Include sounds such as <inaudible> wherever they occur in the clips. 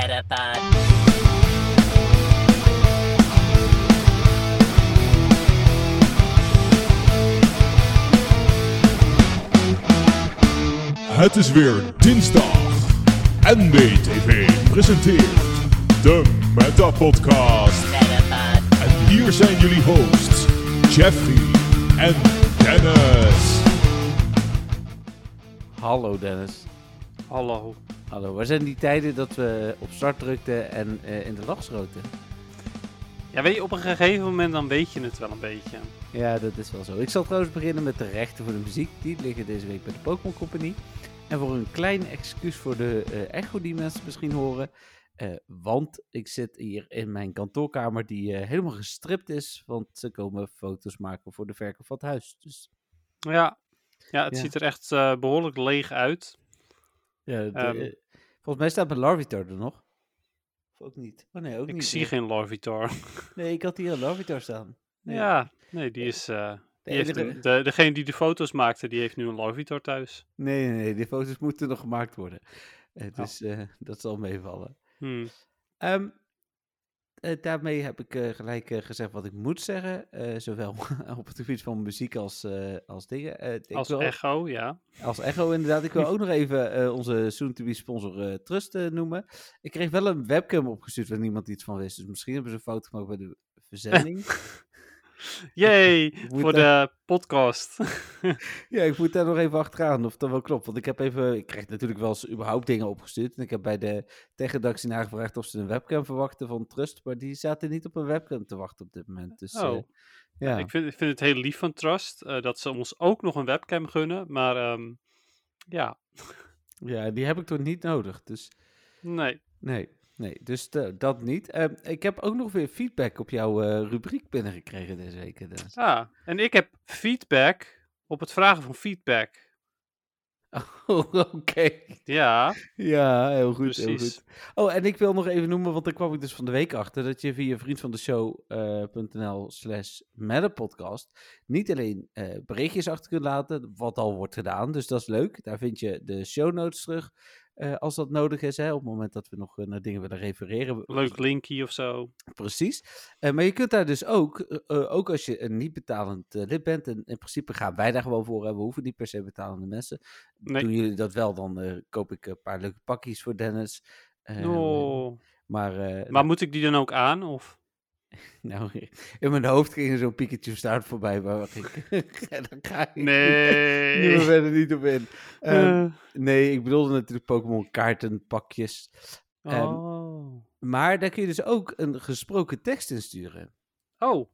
Metapod. Het is weer dinsdag. NBTV presenteert de Meta Podcast. Metapod. En hier zijn jullie hosts, Jeffrey en Dennis. Hallo Dennis. Hallo. Hallo, waar zijn die tijden dat we op start drukten en eh, in de lach schoten? Ja, weet je, op een gegeven moment dan weet je het wel een beetje. Ja, dat is wel zo. Ik zal trouwens beginnen met de rechten voor de muziek. Die liggen deze week bij de Pokémon Company. En voor een klein excuus voor de eh, echo die mensen misschien horen. eh, want ik zit hier in mijn kantoorkamer die helemaal gestript is. Want ze komen foto's maken voor de verkoop van het huis. Dus Ja, ja het Ja. ziet er echt eh, behoorlijk leeg uit. ja, de- Ehm. Volgens mij staat mijn Larvitar er nog. Of ook niet? Oh nee, ook Ik niet. zie nee. geen Larvitar. Nee, ik had hier een Larvitar staan. Nee. Ja, nee, die is... eh, die heeft een- de, degene die de foto's maakte, die heeft nu een Larvitar thuis. Nee, nee, nee, die foto's moeten nog gemaakt worden. Eh, Oh. dus eh, dat zal meevallen. Hmm. Ehm, eh, daarmee heb ik eh, gelijk eh, gezegd wat ik moet zeggen. eh, zowel <laughs> op het gebied van muziek als, eh, als dingen. Eh, Als wil- echo, ja. als echo, inderdaad. Ik wil ook <laughs> nog even eh, onze soon-to-be sponsor eh, Trust eh, noemen. Ik kreeg wel een webcam opgestuurd waar niemand iets van wist. Dus misschien hebben ze een fout gemaakt bij de verzending. <laughs> <laughs> Yay, voor daar- de podcast. <laughs> <laughs> Ja, ik moet daar nog even achteraan of dat wel klopt. Want ik heb even, ik krijg natuurlijk wel eens überhaupt dingen opgestuurd. En ik heb bij de tech-redactie nagevraagd of ze een webcam verwachten van Trust. Maar die zaten niet op een webcam te wachten op dit moment. Dus Oh. eh, ja. ik, vind, ik vind het heel lief van Trust eh, dat ze ons ook nog een webcam gunnen. Maar ehm, ja, ja, die heb ik toch niet nodig. Dus nee. nee, nee. Dus eh, dat niet. Ehm, ik heb ook nog weer feedback op jouw eh, rubriek binnengekregen deze week. eh, Dennis. Ah, en ik heb feedback op het vragen van feedback. Oh, <laughs> oké. Ja, Ja, heel goed, heel goed. Oh, en ik wil nog even noemen, want daar kwam ik dus van de week achter, dat je via vriendvandeshow.nl slash podcast niet alleen eh, berichtjes achter kunt laten, wat al wordt gedaan, dus dat is leuk. Daar vind je de show notes terug, eh, als dat nodig is, hè, op het moment dat we nog eh, naar dingen willen refereren. leuk linkie of zo. Precies. Eh, maar je kunt daar dus ook, ook als je een niet betalend lid bent, en in principe gaan wij daar gewoon voor, hè, we hoeven niet per se betalende mensen. Nee. Doen jullie dat wel, dan koop ik een paar leuke pakjes voor Dennis. Ehm, Oh. Maar, Maar moet ik die dan ook aan? Of? <laughs> nou, in mijn hoofd ging er zo'n Pikachu start voorbij, maar ik, <laughs> <laughs> daar ga ik Nee. nu verder niet op in. Ehm, Eh, nee, ik bedoelde natuurlijk Pokémon kaartenpakjes. ehm, oh. Maar daar kun je dus ook een gesproken tekst in sturen. Oh.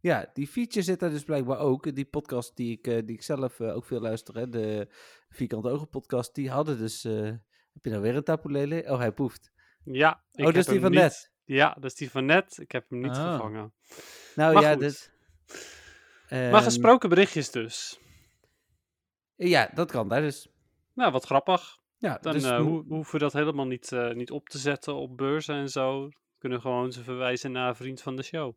Ja, die feature zit daar dus blijkbaar ook. Die podcast die ik, eh, die ik zelf eh, ook veel luister, hè, de Vierkante Ogen podcast, die hadden dus... heb je nou weer een tapulele? Oh, hij poeft. Ja. ik oh, dat is die van net. Ja, dat is die van net. Ik heb hem niet Ah. vervangen. Nou Maar ja, goed. dit... maar Ehm, gesproken berichtjes dus. Ja, dat kan daar dus. Nou, wat grappig. Ja, Dan dus eh, hoeven we dat helemaal niet, eh, niet op te zetten op beurzen en zo. Kunnen gewoon ze verwijzen naar vriend van de show.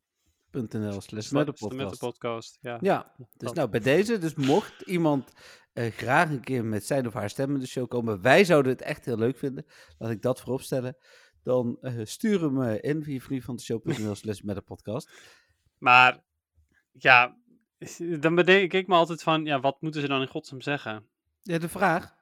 .nl slash Met de de, met de podcast. Ja. Ja, dus nou bij deze, dus mocht iemand eh, graag een keer met zijn of haar stem in de show komen, wij zouden het echt heel leuk vinden, laat ik dat voorop stellen, dan eh, stuur hem eh, in via vriendvandeshow.nl slash met de podcast. Maar ja, <laughs> dan bedenk ik me altijd van, ja, wat moeten ze dan in godsnaam zeggen? Ja, de vraag.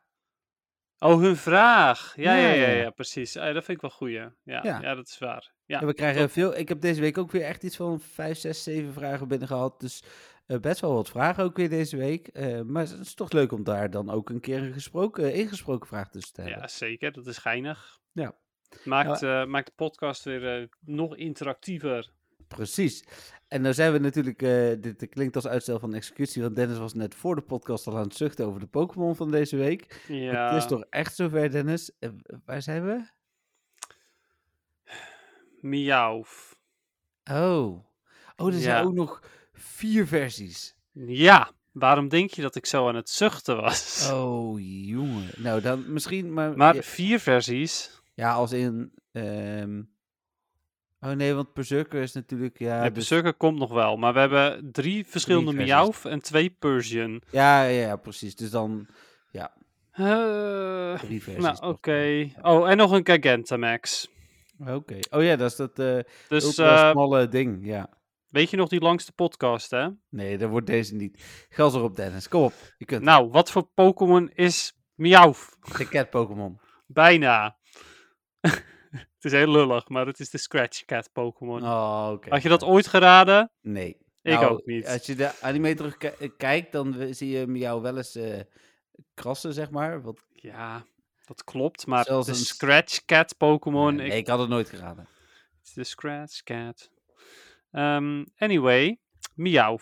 Oh, hun vraag. Ja, ja, Ja, ja, ja, ja, ja. precies. Eh, dat vind ik wel goeie. Ja, Ja. ja. dat is waar. Ja, en we krijgen top. veel, ik heb deze week ook weer echt iets van 5, 6, 7 vragen binnen gehad, dus eh, best wel wat vragen ook weer deze week. Eh, maar het is toch leuk om daar dan ook een keer een gesproken, ingesproken vraag tussen te hebben. ja, zeker. Dat is geinig. Ja. Maakt, eh, maakt de podcast weer eh, nog interactiever. Precies. En nou zijn we natuurlijk, eh, dit klinkt als uitstel van executie, want Dennis was net voor de podcast al aan het zuchten over de Pokémon van deze week. Ja. Het is toch echt zover, Dennis? Waar zijn we? Miauw. Oh. Oh, er zijn ook nog vier versies. Ja, waarom denk je dat ik zo aan het zuchten was? Oh, jongen. Nou, dan misschien, maar... Maar vier versies. Ja, als in... ehm, Oh nee, want Berserker is natuurlijk... Ja, Ja, dus- Berserker komt nog wel, maar we hebben drie verschillende. Miauw en twee Persian. ja, ja, ja, precies. Dus dan Eh, drie versies. nou, oké. Oh, en nog een Gigantamax. Oké. Oh ja, dat is dat eh Dus eh, smalle ding, ja. weet je nog die langste podcast, hè? Nee, dat wordt deze niet. Gas erop, Dennis. Kom op. Je kunt. Nou, wat voor Pokémon is Miauw? de cat Pokémon. Bijna. <laughs> het is heel lullig, maar het is de Scratch Cat Pokémon. Oh. Had je dat ooit geraden? Nee. Ik Nou, ook niet. Als je de anime terugkijkt, dan we- zie je jou wel eens eh, krassen, zeg maar. Wat, Ja, dat klopt. Maar Zelfs de een Scratch Cat Pokémon. nee, ik- ik had het nooit geraden. Het is de Scratch Cat. Ehm, anyway, Miauw.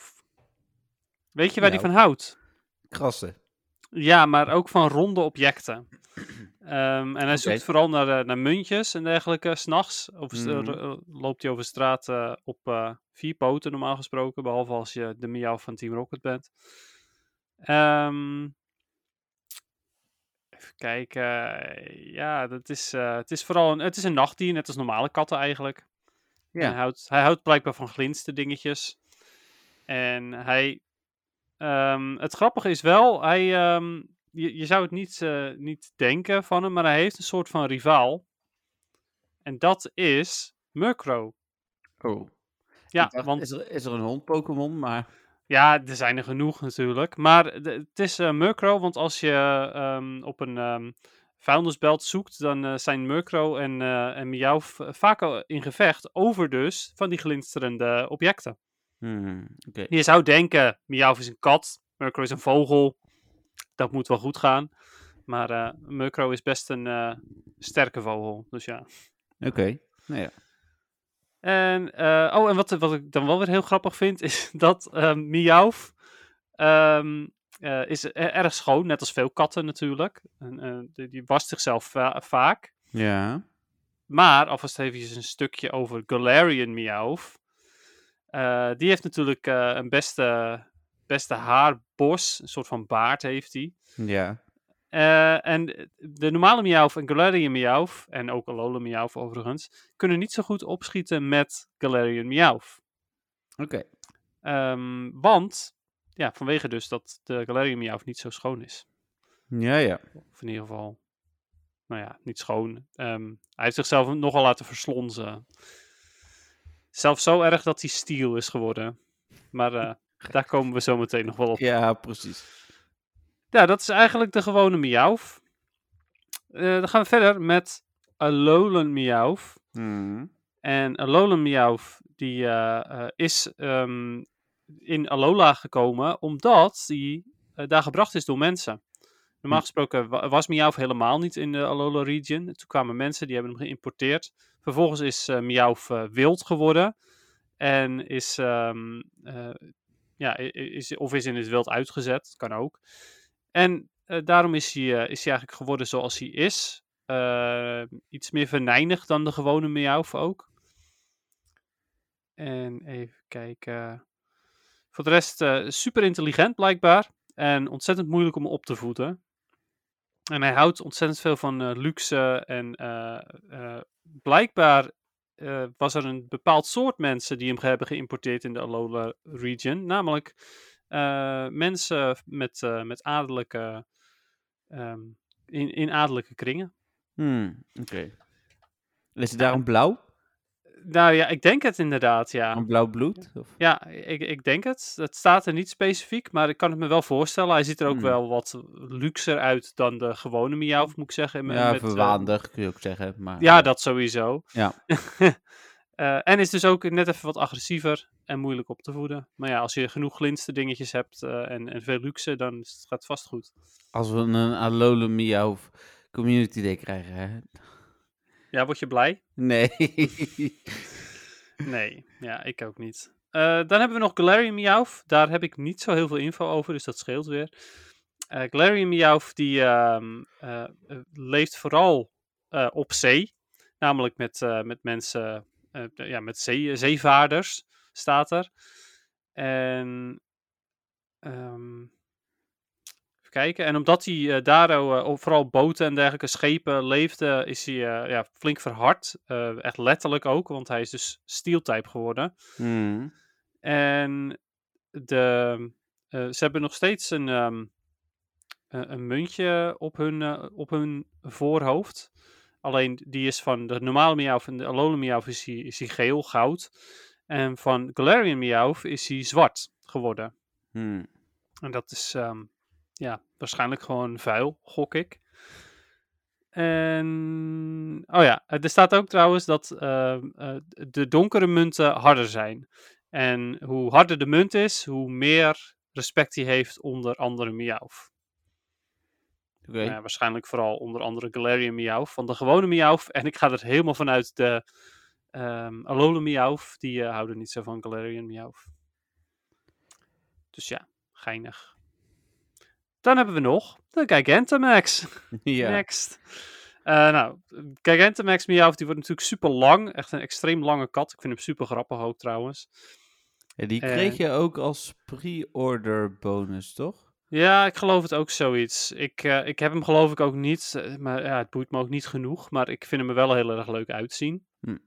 Weet je waar die van houdt? Krassen. Ja, maar ook van ronde objecten. <clears throat> Ehm, en hij zoekt vooral naar, eh, naar muntjes en dergelijke. S'nachts of s- Mhm. loopt hij over straat eh, op eh, vier poten normaal gesproken. Behalve als je de Miauw van Team Rocket bent. Ehm, even kijken. Ja, dat is, het is vooral een, het is een nachtdier, net als normale katten eigenlijk. En Hij, Ja. houdt, hij houdt blijkbaar van glinster dingetjes. En hij. Ehm, het grappige is wel, hij, ehm, je, je zou het niet, eh, niet denken van hem, maar hij heeft een soort van rivaal. En dat is Murkrow. Oh. Ja, dacht, want is, er, is er een hond Pokémon, maar... ja, er zijn er genoeg natuurlijk. Maar de- het is eh Murkrow, want als je ehm, op een ehm vuilnisbelt zoekt, dan eh, zijn Murkrow en, eh en Miauw vaak in gevecht over dus van die glinsterende objecten. Hmm. Je zou denken, Miauw is een kat, Murkrow is een vogel. Dat moet wel goed gaan. Maar Murkrow is best een eh, sterke vogel, dus ja. Oké. Nou ja. En, eh, oh, en wat, wat ik dan wel weer heel grappig vind, is <laughs> dat ehm Miauw ehm, eh, is e- erg schoon, net als veel katten natuurlijk. En, die, die wast zichzelf va- vaak. Ja. Maar, alvast even een stukje over Galarian Miauw. Eh, die heeft natuurlijk eh, een beste, beste haarbos, een soort van baard heeft hij. Ja. Eh, en de normale Miauw en Galarian Miauw, en ook Alola Miauw overigens, kunnen niet zo goed opschieten met Galarian Miauw. Oké. Ehm, want, ja, vanwege dus dat de Galarian Miauw niet zo schoon is. Ja, ja. Of in ieder geval, nou ja, niet schoon. Ehm, hij heeft zichzelf nogal laten verslonzen. Zelfs zo erg dat hij stiel is geworden. Maar eh, <laughs> daar komen we zo meteen nog wel op. Ja, precies. Ja, dat is eigenlijk de gewone Miauw. Eh, dan gaan we verder met Alolan Miauw. Hmm. En Alolan Miauw, die eh, eh, is ehm, in Alola gekomen omdat die daar gebracht is door mensen. Normaal gesproken wa- was Miauw helemaal niet in de Alola region. Toen kwamen mensen, die hebben hem geïmporteerd. Vervolgens is eh Miauw eh, wild geworden. En is, ehm, eh, ja, is, of is in het wild uitgezet, kan ook. En daarom is hij, is hij eigenlijk geworden zoals hij is. Iets meer venijnig dan de gewone Miauw ook. En even kijken. Voor de rest super intelligent blijkbaar. En ontzettend moeilijk om op te voeden. En hij houdt ontzettend veel van eh, luxe. En eh, eh, blijkbaar was er een bepaald soort mensen die hem hebben geïmporteerd in de Alola region. Namelijk mensen met, met adellijke. ehm, in, in adellijke kringen. Hmm, Oké. Is het daarom blauw? Nou ja, ik denk het inderdaad, ja. Een blauw bloed? Of? Ja, ik, ik denk het. Het staat er niet specifiek, maar ik kan het me wel voorstellen. Hij ziet er ook Hmm. wel wat luxer uit dan de gewone Miauw, moet ik zeggen. met- Ja, met, eh, verwaandig kun je ook zeggen. Maar, ja, dat sowieso. Ja. <laughs> Eh, en is dus ook net even wat agressiever en moeilijk op te voeden. Maar ja, als je genoeg glinster dingetjes hebt eh, en, en veel luxe, dan het, gaat het vast goed. Als we een Alola Miauw Community Day krijgen, hè? Ja, word je blij? Nee. Nee, ja, ik ook niet. Eh, dan hebben we nog Galarian. Daar heb ik niet zo heel veel info over, dus dat scheelt weer. Eh Galarian die ehm, eh, leeft vooral op zee. Namelijk met, met mensen, ja, met zee, zeevaarders staat er. En ehm, kijken. En omdat hij eh, daar eh, vooral boten en dergelijke schepen leefde, is hij eh, ja, flink verhard. Echt letterlijk ook, want hij is dus steel-type geworden. Hmm. En de, ze hebben nog steeds een, ehm, een, muntje op hun, op hun voorhoofd. Alleen die is van de normale Meowth en de Alolan Meowth is hij, is hij geel, goud. En van Galarian Meowth is hij zwart geworden. Hmm. En dat is ehm, ja, waarschijnlijk gewoon vuil, gok ik. En, oh ja, er staat ook trouwens dat ehm, eh, de donkere munten harder zijn. En hoe harder de munt is, hoe meer respect hij heeft onder andere Meowth. Oké. Nou waarschijnlijk vooral onder andere Galarian Meowth. Van de gewone Meowth. En ik ga er helemaal vanuit de ehm Alolan Meowth. Die eh, houden niet zo van Galarian Meowth. Dus ja, geinig. Dan hebben we nog de Gigantamax. <laughs> ja. Next. Eh, nou, Gigantamax Meowth die wordt natuurlijk super lang. Echt een extreem lange kat. Ik vind hem super grappig ook trouwens. Ja, die kreeg je ook als pre-order bonus, toch? Ja, ik geloof het ook zoiets. Ik, eh, ik heb hem geloof ik ook niet, eh, maar ja, het boeit me ook niet genoeg. Maar ik vind hem er wel heel erg leuk uitzien. Hm.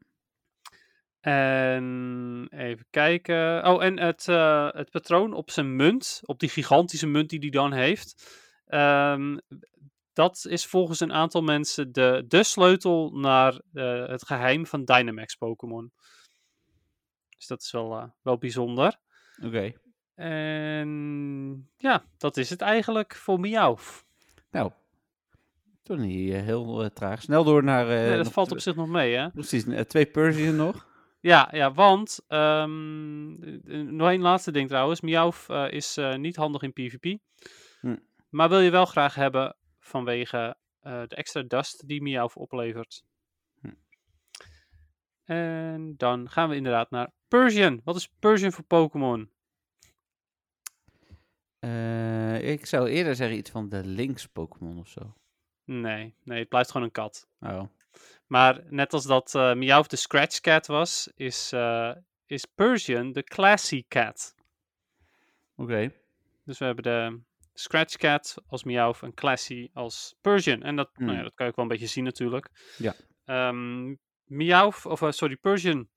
En even kijken. Oh, en het, eh, het patroon op zijn munt, op die gigantische munt die hij dan heeft. ehm, dat is volgens een aantal mensen de, de sleutel naar eh, het geheim van Dynamax Pokémon. Dus dat is wel, eh, wel bijzonder. Oké. En ja, dat is het eigenlijk voor Meowth. Nou, toen niet eh, heel traag. Snel door naar... nee, dat valt op zich nog mee, hè? Precies, eh, twee Persian nog. Ja, ja want, ehm, eh, nog één laatste ding trouwens. Meowth eh, is eh, niet handig in PvP. Hm. Maar wil je wel graag hebben vanwege de extra dust die Meowth oplevert. Hm. En dan gaan we inderdaad naar Persian. Wat is Persian voor Pokémon? Ik zou eerder zeggen iets van de links Pokémon of zo. Nee, nee, het blijft gewoon een kat. Oh. Maar net als dat eh Meowth de Scratch Cat was, is, eh, is Persian de Classy Cat. Oké. Dus we hebben de Scratch Cat als Meowth en Classy als Persian. En dat, nou ja, Hmm. dat kan je ook wel een beetje zien natuurlijk. Ja. Meowth, of eh, sorry, Persian.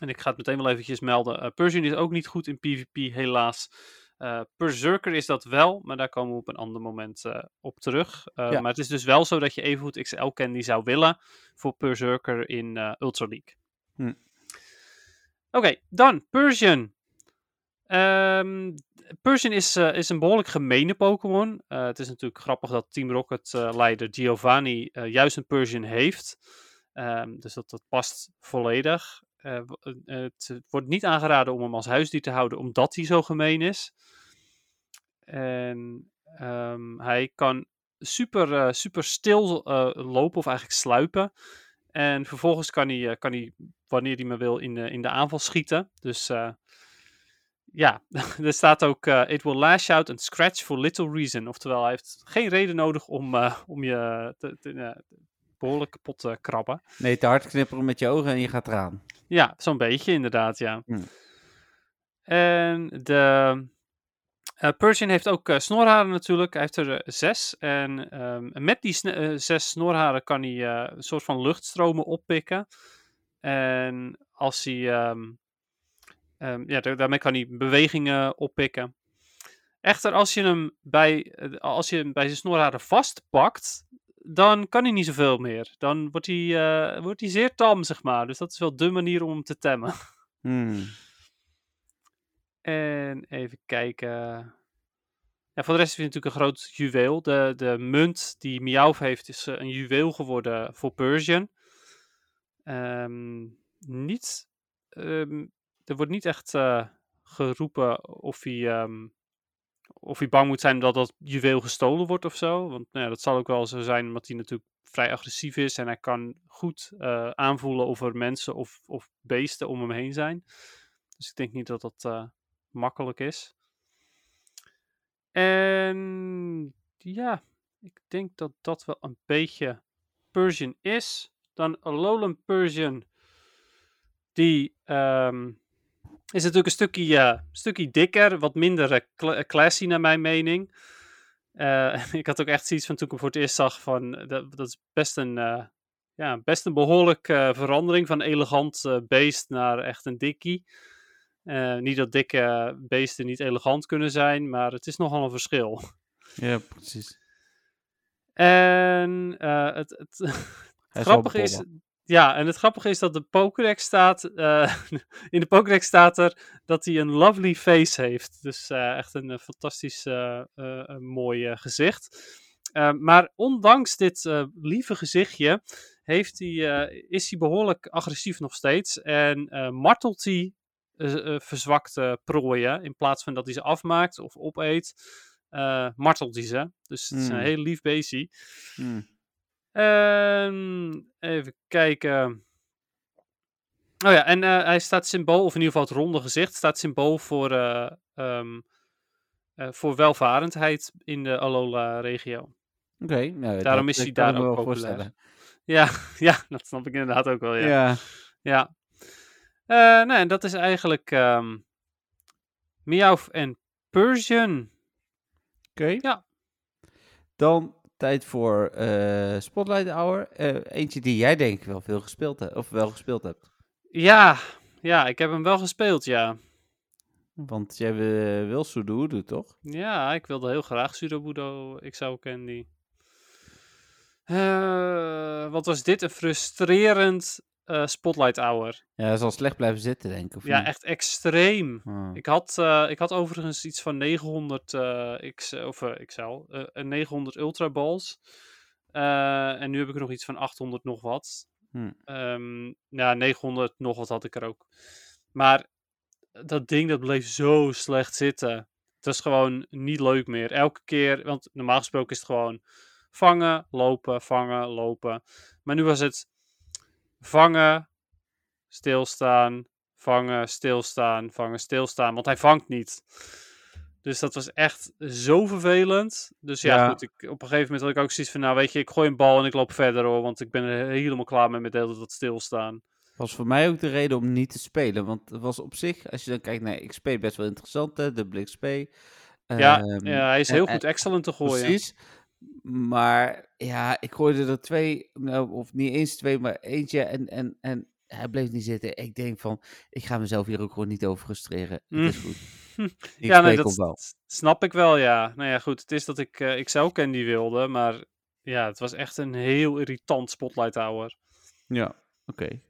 En ik ga het meteen wel eventjes melden. eh, Persian is ook niet goed in PvP, helaas. Eh Berserker is dat wel, maar daar komen we op een ander moment eh, op terug. Eh, Ja. Maar het is dus wel zo dat je evengoed XL Candy zou willen voor Berserker in Ultra League. Hm. Oké, dan Persian. Ehm, Persian is, is een behoorlijk gemene Pokémon. Het is natuurlijk grappig dat Team Rocket eh, leider Giovanni juist een Persian heeft. Ehm, dus dat, dat past volledig. Eh, w- eh, het wordt niet aangeraden om hem als huisdier te houden, omdat hij zo gemeen is. En ehm, hij kan super, eh, super stil eh, lopen, of eigenlijk sluipen. En vervolgens kan hij, eh, kan hij wanneer hij maar wil, in de, in de aanval schieten. Dus eh, ja, <laughs> er staat ook: eh, It will lash out and scratch for little reason. Oftewel, hij heeft geen reden nodig om, eh, om je te, te- eh, behoorlijk kapot te krabben. Nee, te hard knipperen met je ogen en je gaat eraan. Ja, zo'n beetje inderdaad, ja. Hmm. En de eh, Persian heeft ook eh, snorharen natuurlijk. Hij heeft er eh, zes. En ehm, met die eh, zes snorharen kan hij eh, een soort van luchtstromen oppikken. En als hij... ehm, ehm, ja, da- daarmee kan hij bewegingen oppikken. Echter, als je hem bij, eh, als je hem bij zijn snorharen vastpakt, dan kan hij niet zoveel meer. Dan wordt hij, eh, wordt hij zeer tam, zeg maar. Dus dat is wel de manier om hem te temmen. <laughs> Hmm. En even kijken. Ja, voor de rest is het natuurlijk een groot juweel. De, de munt die Meowth heeft is eh, een juweel geworden voor Persian. Ehm, niet, ehm, er wordt niet echt eh, geroepen of hij, ehm, of hij bang moet zijn dat dat juweel gestolen wordt of zo. Want nou ja, dat zal ook wel zo zijn, omdat hij natuurlijk vrij agressief is. En hij kan goed eh, aanvoelen of er mensen of, of beesten om hem heen zijn. Dus ik denk niet dat dat eh, makkelijk is. En ja, ik denk dat dat wel een beetje Persian is. Dan Alolan Persian. Die ehm, is natuurlijk een stukje, stukje dikker, wat minder eh, eh, classy naar mijn mening. Eh, <laughs> ik had ook echt zoiets van toen ik hem voor het eerst zag van, dat, dat is best een, ja, best een behoorlijk eh, verandering van elegant beest naar echt een dikkie. Niet dat dikke beesten niet elegant kunnen zijn, maar het is nogal een verschil. Ja, precies. En het, het, grappige is. Ja, en het grappige is dat de Pokédex staat, eh, <laughs> in de Pokédex staat er dat hij een lovely face heeft. Dus eh, echt een eh, fantastisch een mooi gezicht. Maar ondanks dit lieve gezichtje heeft hij, is hij behoorlijk agressief nog steeds. En martelt hij verzwakte prooien. In plaats van dat hij ze afmaakt of opeet, martelt hij ze. Dus het is een Hmm. heel lief beestje. Hmm. Ehm, even kijken. Oh ja, en eh, hij staat symbool, of in ieder geval het ronde gezicht, staat symbool voor, eh, voor welvarendheid in de Alola-regio. Oké, nou, Daarom dat, is hij daar ook populair. voorstellen. Ja, <laughs> ja, dat snap ik inderdaad ook wel, ja. Ja. Ja. Nou, en dat is eigenlijk ehm Meowth en Persian. Oké. Ja. Dan tijd voor eh, Spotlight Hour. Eh, eentje die jij denk ik wel veel gespeeld hebt, of wel gespeeld hebt. Ja, ja, ik heb hem wel gespeeld, ja. Want jij wil, wil toch? Ja, ik wilde heel graag Sudobudo XL Candy. Eh, wat was dit? Een frustrerend eh, Spotlight Hour. Ja, hij zal slecht blijven zitten, denk ik. Of Ja, niet? echt extreem. Ah. Ik had, eh, ik had overigens iets van 900 eh, X, of, eh, XL, eh, en 900 Ultra Balls. En nu heb ik er nog iets van 800 nog wat. Hm. Ehm, ja, 900 nog wat had ik er ook. Maar dat ding dat bleef zo slecht zitten. Het was gewoon niet leuk meer. Elke keer, want normaal gesproken is het gewoon vangen, lopen, vangen, lopen. Maar nu was het vangen, stilstaan, vangen, stilstaan, vangen, stilstaan. Want hij vangt niet. Dus dat was echt zo vervelend. Dus ja, Ja. goed. Ik, op een gegeven moment had ik ook zoiets van, nou weet je, ik gooi een bal en ik loop verder hoor. Want ik ben er helemaal klaar met met de hele tijd dat stilstaan. was voor mij ook de reden om niet te spelen. Want het was op zich, als je dan kijkt naar XP, best wel interessant, hè? Dubbele XP. Ja, Ehm, ja, hij is heel en- goed excellent te gooien. Precies. Maar ja, ik gooide er twee, nou, of niet eens twee, maar eentje. En, en, en hij bleef niet zitten. Ik denk van, ik ga mezelf hier ook gewoon niet over frustreren. Mm. Het is goed. <laughs> Die ja, nee, dat wel. snap ik wel, ja. Nou ja, goed, het is dat ik eh Excel Candy wilde, maar ja, het was echt een heel irritant Spotlight Hour. Ja, oké.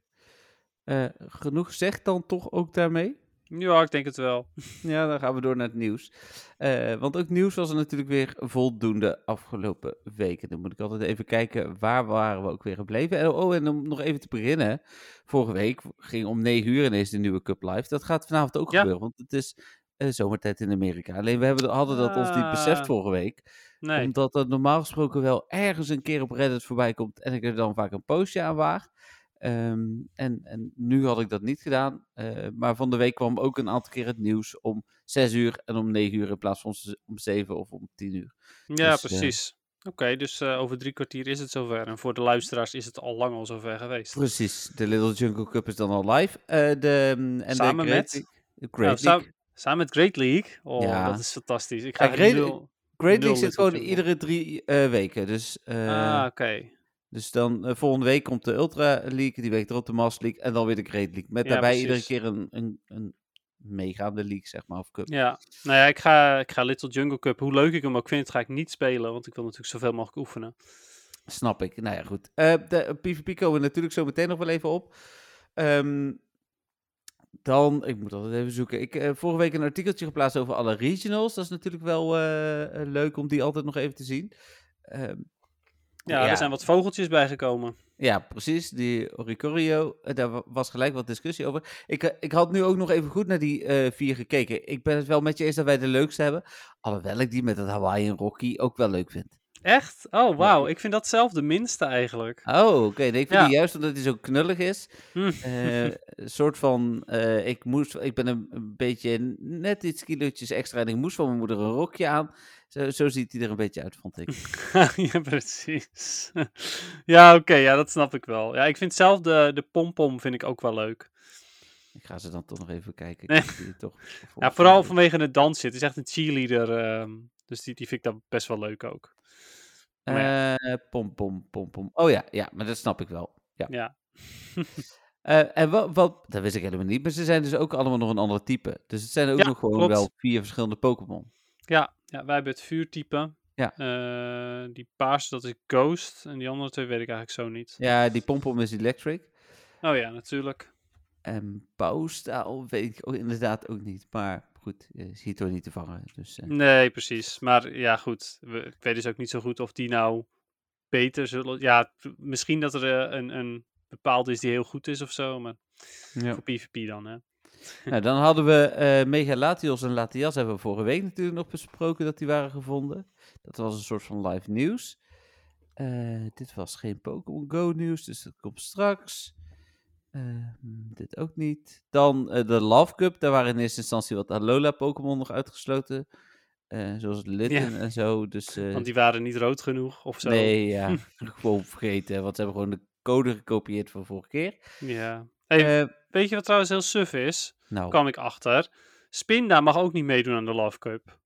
Eh, genoeg gezegd dan toch ook daarmee? Ja, ik denk het wel. <laughs> Ja, dan gaan we door naar het nieuws. Eh, want ook nieuws was er natuurlijk weer voldoende afgelopen weken. Dan moet ik altijd even kijken, waar waren we ook weer gebleven? En, oh, en om nog even te beginnen. Vorige week ging om 9 uur ineens de nieuwe Cup Live. Dat gaat vanavond ook Ja. gebeuren, want het is eh, zomertijd in Amerika. Alleen we hebben, hadden dat ons niet beseft Ah. vorige week. Nee. Omdat dat normaal gesproken wel ergens een keer op Reddit voorbij komt en ik er dan vaak een postje aan waag. Ehm, en, en nu had ik dat niet gedaan. eh, maar van de week kwam ook een aantal keer het nieuws om 6 uur en om 9 uur in plaats van om 7 of om 10 uur. Ja, Dus, eh, precies. Oké, dus eh, over drie kwartier is het zover. En voor de luisteraars is het al lang al zover geweest. Precies, de Little Jungle Cup is dan al live. De, mm, en Samen de Great met? League- Nou, Great League. samen met Great League. Oh, Ja. dat is fantastisch. Ik ga Ja, Great- nul- Great nul League zit gewoon iedere drie weken. Dus, ah, oké. Dus dan eh, volgende week komt de Ultra League, die week erop de Master League en dan weer de Great League. Met Ja, daarbij precies. iedere keer een, een, een meegaande league, zeg maar, of cup. Ja, nou ja, ik ga, ik ga Little Jungle Cup, hoe leuk ik hem ook vind, ga ik niet spelen. Want ik wil natuurlijk zoveel mogelijk oefenen. Snap ik. Nou ja, goed. Eh, de PvP komen we natuurlijk zo meteen nog wel even op. Ehm, dan, ik moet altijd even zoeken. Ik heb vorige week een artikeltje geplaatst over alle regionals. Dat is natuurlijk wel eh, eh, leuk om die altijd nog even te zien. Ehm, Ja, er zijn wat vogeltjes bijgekomen. Ja, precies. Die Oricorio, eh, daar wa- was gelijk wat discussie over. Ik, eh, ik had nu ook nog even goed naar die eh, vier gekeken. Ik ben het wel met je eens dat wij de leukste hebben. Alhoewel ik die met het Hawaiian Rocky ook wel leuk vind. Echt? Oh, wauw. Ik vind dat zelf de minste eigenlijk. Oh, oké. Nee, ik vind Ja. die juist omdat hij zo knullig is. Hm. een soort van, ik, moest, ik ben een, een beetje net iets kilootjes extra en ik moest van mijn moeder een rokje aan. Zo, zo ziet hij er een beetje uit, vond ik. <laughs> ja, precies. <laughs> ja, oké, ja, dat snap ik wel. Ja, ik vind zelf de, de pompom vind ik ook wel leuk. Ik ga ze dan toch nog even kijken. Nee. die toch <laughs> Ja, vooral vanwege het dansje. Het is echt een cheerleader. ehm, dus die, die vind ik dan best wel leuk ook. Maar Eh, pom, pom, pom, pom. Oh ja, ja, maar dat snap ik wel. Ja. Ja. Eh, en wat, wat, dat wist ik helemaal niet, maar ze zijn dus ook allemaal nog een ander type. Dus het zijn ook Ja, nog gewoon klopt. wel vier verschillende Pokémon. Ja, ja, wij hebben het vuurtype. Ja. Eh, die paarse, dat is Ghost. En die andere twee weet ik eigenlijk zo niet. Ja, die pompom is electric. Oh ja, natuurlijk. En bouwstaal weet ik ook inderdaad ook niet. Maar goed, je ziet er niet te vangen. Dus, eh, Nee, precies. Maar ja, goed. We, ik weet dus ook niet zo goed of die nou beter zullen... Ja, misschien dat er eh, een, een bepaald is die heel goed is of zo. Maar ja. voor PvP dan, hè. <laughs> nou, dan hadden we eh Megalatios en Latias hebben we vorige week natuurlijk nog besproken dat die waren gevonden. Dat was een soort van live nieuws. Eh, dit was geen Pokémon Go nieuws, dus dat komt straks. Ehm, dit ook niet. Dan eh, de Love Cup, daar waren in eerste instantie wat Alola Pokémon nog uitgesloten. Zoals Litten en zo. Dus, Want die waren niet rood genoeg of zo. nee, ja, <laughs> gewoon vergeten. Want ze hebben gewoon de code gekopieerd van vorige keer. Ja. Hey, weet je wat trouwens heel suf is? nou, kwam ik achter. Spinda mag ook niet meedoen aan de Love Cup.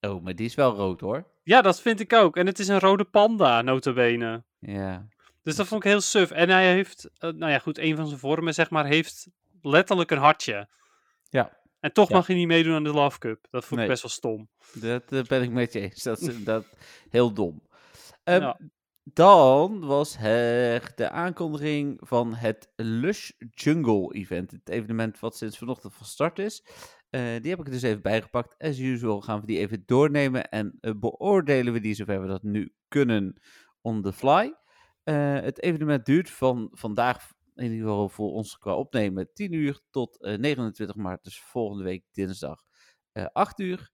oh, maar die is wel rood hoor. Ja, dat vind ik ook. En het is een rode panda, notabene. Ja, Dus dat vond ik heel suf. En hij heeft, eh, nou ja goed, een van zijn vormen, zeg maar, heeft letterlijk een hartje. Ja. En toch Ja. mag hij niet meedoen aan de Love Cup. Dat vond ik Nee. best wel stom. Dat eh, ben ik met je eens. Dat is inderdaad heel dom. Ja. Dan was er de aankondiging van het Lush Jungle Event. Het evenement wat sinds vanochtend van start is. Eh, die heb ik dus even bijgepakt. As usual gaan we die even doornemen en eh, beoordelen we die zover we dat nu kunnen on the fly. Eh, het evenement duurt van vandaag, in ieder geval voor ons qua opnemen, 10 uur tot eh, 29 maart, dus volgende week dinsdag eh 8 uur.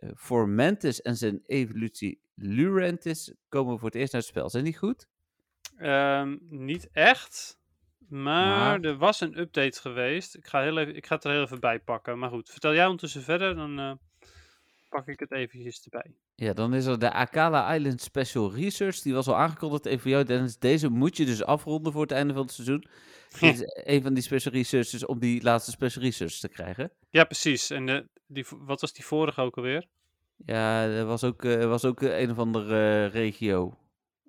Eh, voor Mantis en zijn evolutie Lurentis komen voor het eerst naar het spel. Zijn die goed? Ehm, niet echt. Maar, Maar? er was een update geweest. Ik ga, heel even, ik ga het er heel even bij pakken. Maar goed, vertel jij ondertussen verder, dan eh, pak ik het eventjes erbij. Ja, dan is er de Akala Island Special Research. Die was al aangekondigd even voor jou, Dennis. Deze moet je dus afronden voor het einde van het seizoen. <laughs> Dit is een van die special researches om die laatste special research te krijgen. Ja, precies. En de, die, wat was die vorige ook alweer? Ja, er was ook, eh, er was ook eh, een of andere eh, regio.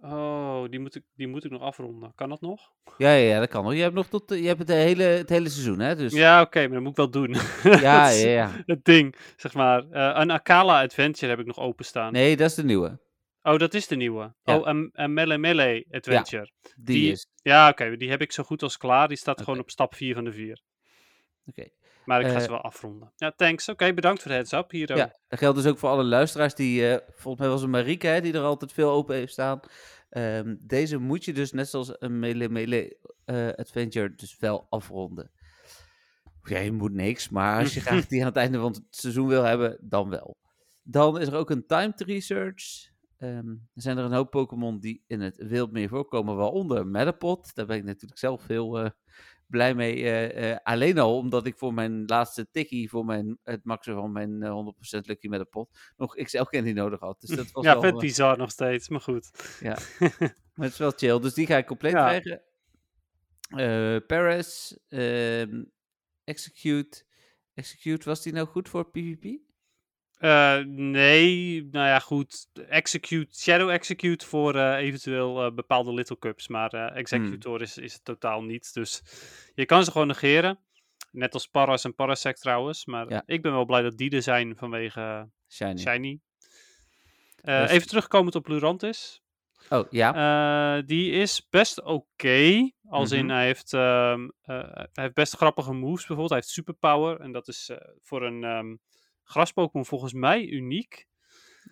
Oh, die moet, ik, die moet ik nog afronden. Kan dat nog? Ja, ja, ja, dat kan nog. Je hebt nog tot, je hebt het hele, het hele seizoen, hè? Dus, Ja, oké, maar dat moet ik wel doen. <laughs> ja, ja, ja. Het ding, zeg maar. Een Akala Adventure heb ik nog openstaan. Nee, dat is de nieuwe. Oh, dat is de nieuwe. Ja. Oh, een, een Mele Mele Adventure. Die, Die- is. Ja, oké, die heb ik zo goed als klaar. Die staat gewoon op stap 4 van de 4. Oké. Maar ik ga Eh, ze wel afronden. Ja, thanks. Oké, bedankt voor de heads up. Hier ook. Ja, dat geldt dus ook voor alle luisteraars die, eh, volgens mij was het Marieke, hè, die er altijd veel open heeft staan. Ehm, deze moet je dus net zoals een Melee Melee eh, Adventure dus wel afronden. Ja, je moet niks, maar als je <laughs> graag die aan het einde van het seizoen wil hebben, dan wel. Dan is er ook een timed research. Ehm, er zijn er een hoop Pokémon die in het wild meer voorkomen, waaronder Metapod. Daar ben ik natuurlijk zelf heel eh, blij mee. eh, eh, alleen al omdat ik voor mijn laatste tikkie, voor mijn, het maxen van mijn eh, 100% Lucky Metapod, nog XL Candy nodig had. Dus dat <laughs> was ja, wel, vet eh, bizar nog steeds, maar goed. <laughs> maar het is wel chill, dus die ga ik compleet Ja. krijgen. Eh Paris, ehm, Execute. Execute, was die nou goed voor PvP? Eh, nee, nou ja, goed. Execute, Shadow Execute voor eh, eventueel eh, bepaalde Little Cups. Maar eh, Executor is, is het totaal niet. Dus je kan ze gewoon negeren. Net als Paras en Parasect trouwens. Maar Ja. ik ben wel blij dat die er zijn vanwege Shiny. Shiny. Dus- Even terugkomend op Lurantis. Oh, ja. Die is best oké. als in, Mhm. hij heeft, ehm, eh, hij heeft best grappige moves bijvoorbeeld. Hij heeft superpower. En dat is voor een ehm graspokémon volgens mij uniek.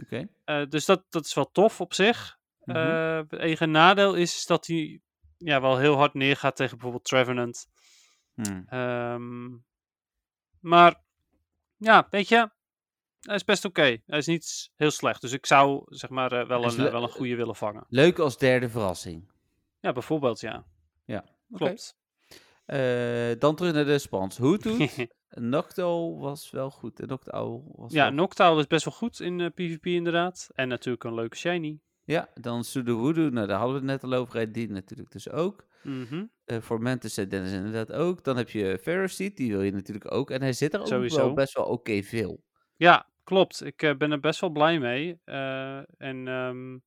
Oké. Eh, dus dat, dat is wel tof op zich. Eh, het enige nadeel is dat hij ja, wel heel hard neergaat tegen bijvoorbeeld Trevenant. Hmm. Ehm, maar ja, weet je, hij is best oké. Hij is niet heel slecht. Dus ik zou zeg maar eh, wel, een, eh, wel een goede willen vangen. Leuk als derde verrassing. Ja, bijvoorbeeld ja. Oké. Klopt. Eh, dan terug naar de spans. Hoothoot. <laughs> Nocto was wel goed. En Noctowl was ja, wel Noctowl is best wel goed in eh, PvP inderdaad. En natuurlijk een leuke shiny. Ja, dan Sudowoodo. Nou, daar hadden we het net al over. Die natuurlijk dus ook. Mhm. Eh voor Mantis zei Dennis inderdaad ook. Dan heb je Ferroseed. Die wil je natuurlijk ook. En hij zit er ook Sowieso. wel best wel oké veel. Ja, klopt. Ik eh, ben er best wel blij mee. Eh, en ehm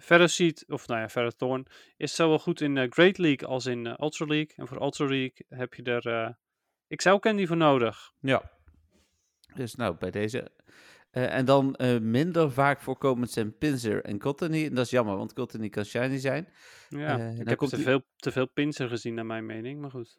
Ferroseed, of nou ja, Ferrothorn, is zowel goed in eh, Great League als in eh, Ultra League. En voor Ultra League heb je er eh XL Candy voor nodig. Ja. Dus nou, bij deze. Eh, en dan eh, minder vaak voorkomend zijn Pinsir en Cottony. En dat is jammer, want Cottony kan shiny zijn. Ja, Eh, ik heb komt te die- veel, te veel pinser gezien naar mijn mening, maar goed.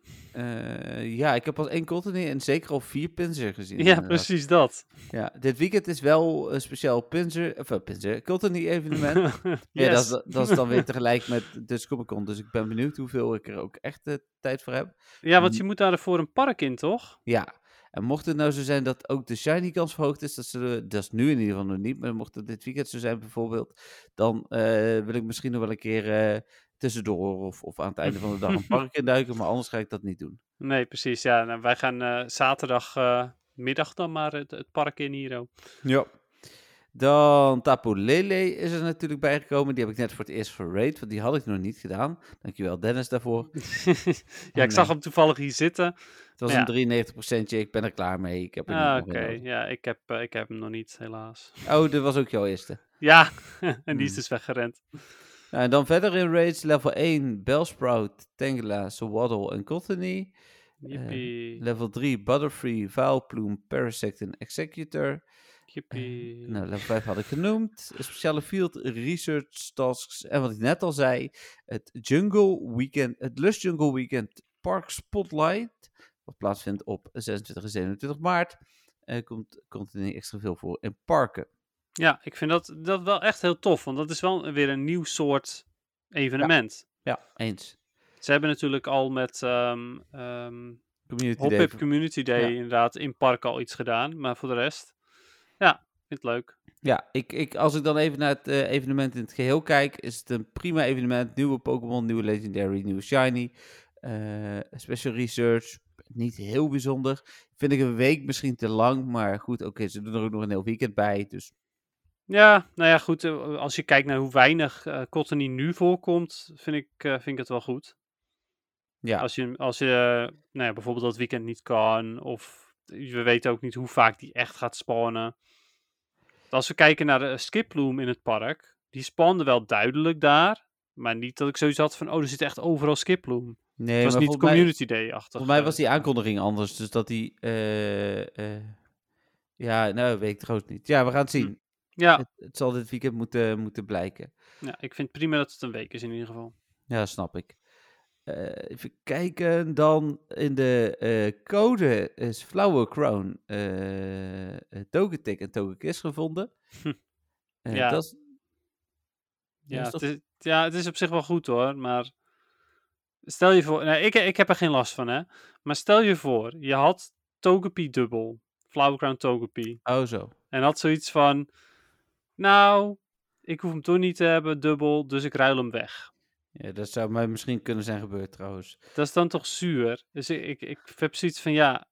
Ja, ik heb pas één Cottony en zeker al vier Pinsir gezien. Ja, inderdaad. precies dat. Ja, dit weekend is wel een speciaal Pinsir, of Pinsir, Cottony evenement. <laughs> Ja, dat, is, dat is dan weer <laughs> tegelijk met de Comic Con. Dus ik ben benieuwd hoeveel ik er ook echt tijd voor heb. Ja, want je moet daarvoor een park in, toch? Ja, en mocht het nou zo zijn dat ook de shiny kans verhoogd is, dat, ze, dat is nu in ieder geval nog niet, maar mocht het dit weekend zo zijn bijvoorbeeld, dan eh, wil ik misschien nog wel een keer eh, tussendoor of, of aan het einde van de dag een <laughs> park induiken, maar anders ga ik dat niet doen. Nee, precies. Ja, nou, wij gaan eh, zaterdag eh, middag dan maar het, het park in hier. ook. Ja. Dan Tapo Lele is er natuurlijk bijgekomen. Die heb ik net voor het eerst verrate, want die had ik nog niet gedaan. Dankjewel Dennis daarvoor. <laughs> ja, ik zag hem toevallig hier zitten. Het was een 93%, ik ben er klaar mee. Ik heb Ah, Oké, ja, ik heb, eh, ik heb hem nog niet, helaas. Oh, dat was ook jouw eerste. Ja, <laughs> en die is Hmm. dus weggerend. Nou, en dan verder in raids, level 1, Bellsprout, Tangela, Swaddle en Cottony. Jippie, Level 3, Butterfree, Vaalploem, Parasect en Executor. jippie. Nou, level 5 had ik genoemd. Speciale field research tasks. En wat ik net al zei, het Jungle Weekend, het Lust Jungle Weekend Park Spotlight. Wat plaatsvindt op 26 en 27 maart. Er komt, komt er niet extra veel voor in parken. Ja, ik vind dat, dat wel echt heel tof, want dat is wel weer een nieuw soort evenement. Ja, eens. Ze hebben natuurlijk al met ehm ehm Community Hop Day. Community Day Ja. inderdaad in park al iets gedaan, maar voor de rest, ja, vind het leuk. Ja, ik, ik, als ik dan even naar het eh, evenement in het geheel kijk, is het een prima evenement. Nieuwe Pokémon, nieuwe Legendary, nieuwe Shiny. eh, special Research, niet heel bijzonder. Vind ik een week misschien te lang, maar goed, oké, ze doen er ook nog een heel weekend bij. Dus Ja, nou ja, goed, eh, als je kijkt naar hoe weinig eh Cottony nu voorkomt, vind ik, eh, vind ik het wel goed. ja, Als je, als je nou ja, bijvoorbeeld dat weekend niet kan, of we weten ook niet hoe vaak die echt gaat spawnen. Als we kijken naar de Skiploom in het park, die spawnen wel duidelijk daar, maar niet dat ik zoiets had van, oh, er zit echt overal Skiploom. Nee, Het was maar niet Community Day-achtig. volgens mij eh. was die aankondiging anders. Dus dat die, eh, eh, ja, nou, weet ik trouwens niet. Ja, we gaan het zien. Ja, Het, het zal dit weekend moeten, moeten blijken. ja, ik vind het prima dat het een week is in ieder geval. Ja, snap ik. Eh, even kijken, dan in de eh, code is Flower Crown, eh Togetic en Togekiss gevonden. Hm. Eh, Ja. dat is, Ja, het is, ja, het is op zich wel goed hoor, maar stel je voor, nou, ik, ik heb er geen last van hè, maar stel je voor, je had Togepi dubbel, Flower Crown Togepi, oh zo. en had zoiets van, nou, ik hoef hem toch niet te hebben dubbel, dus ik ruil hem weg. Ja, dat zou mij misschien kunnen zijn gebeurd trouwens. Dat is dan toch zuur? Dus ik, ik, ik heb zoiets van, ja,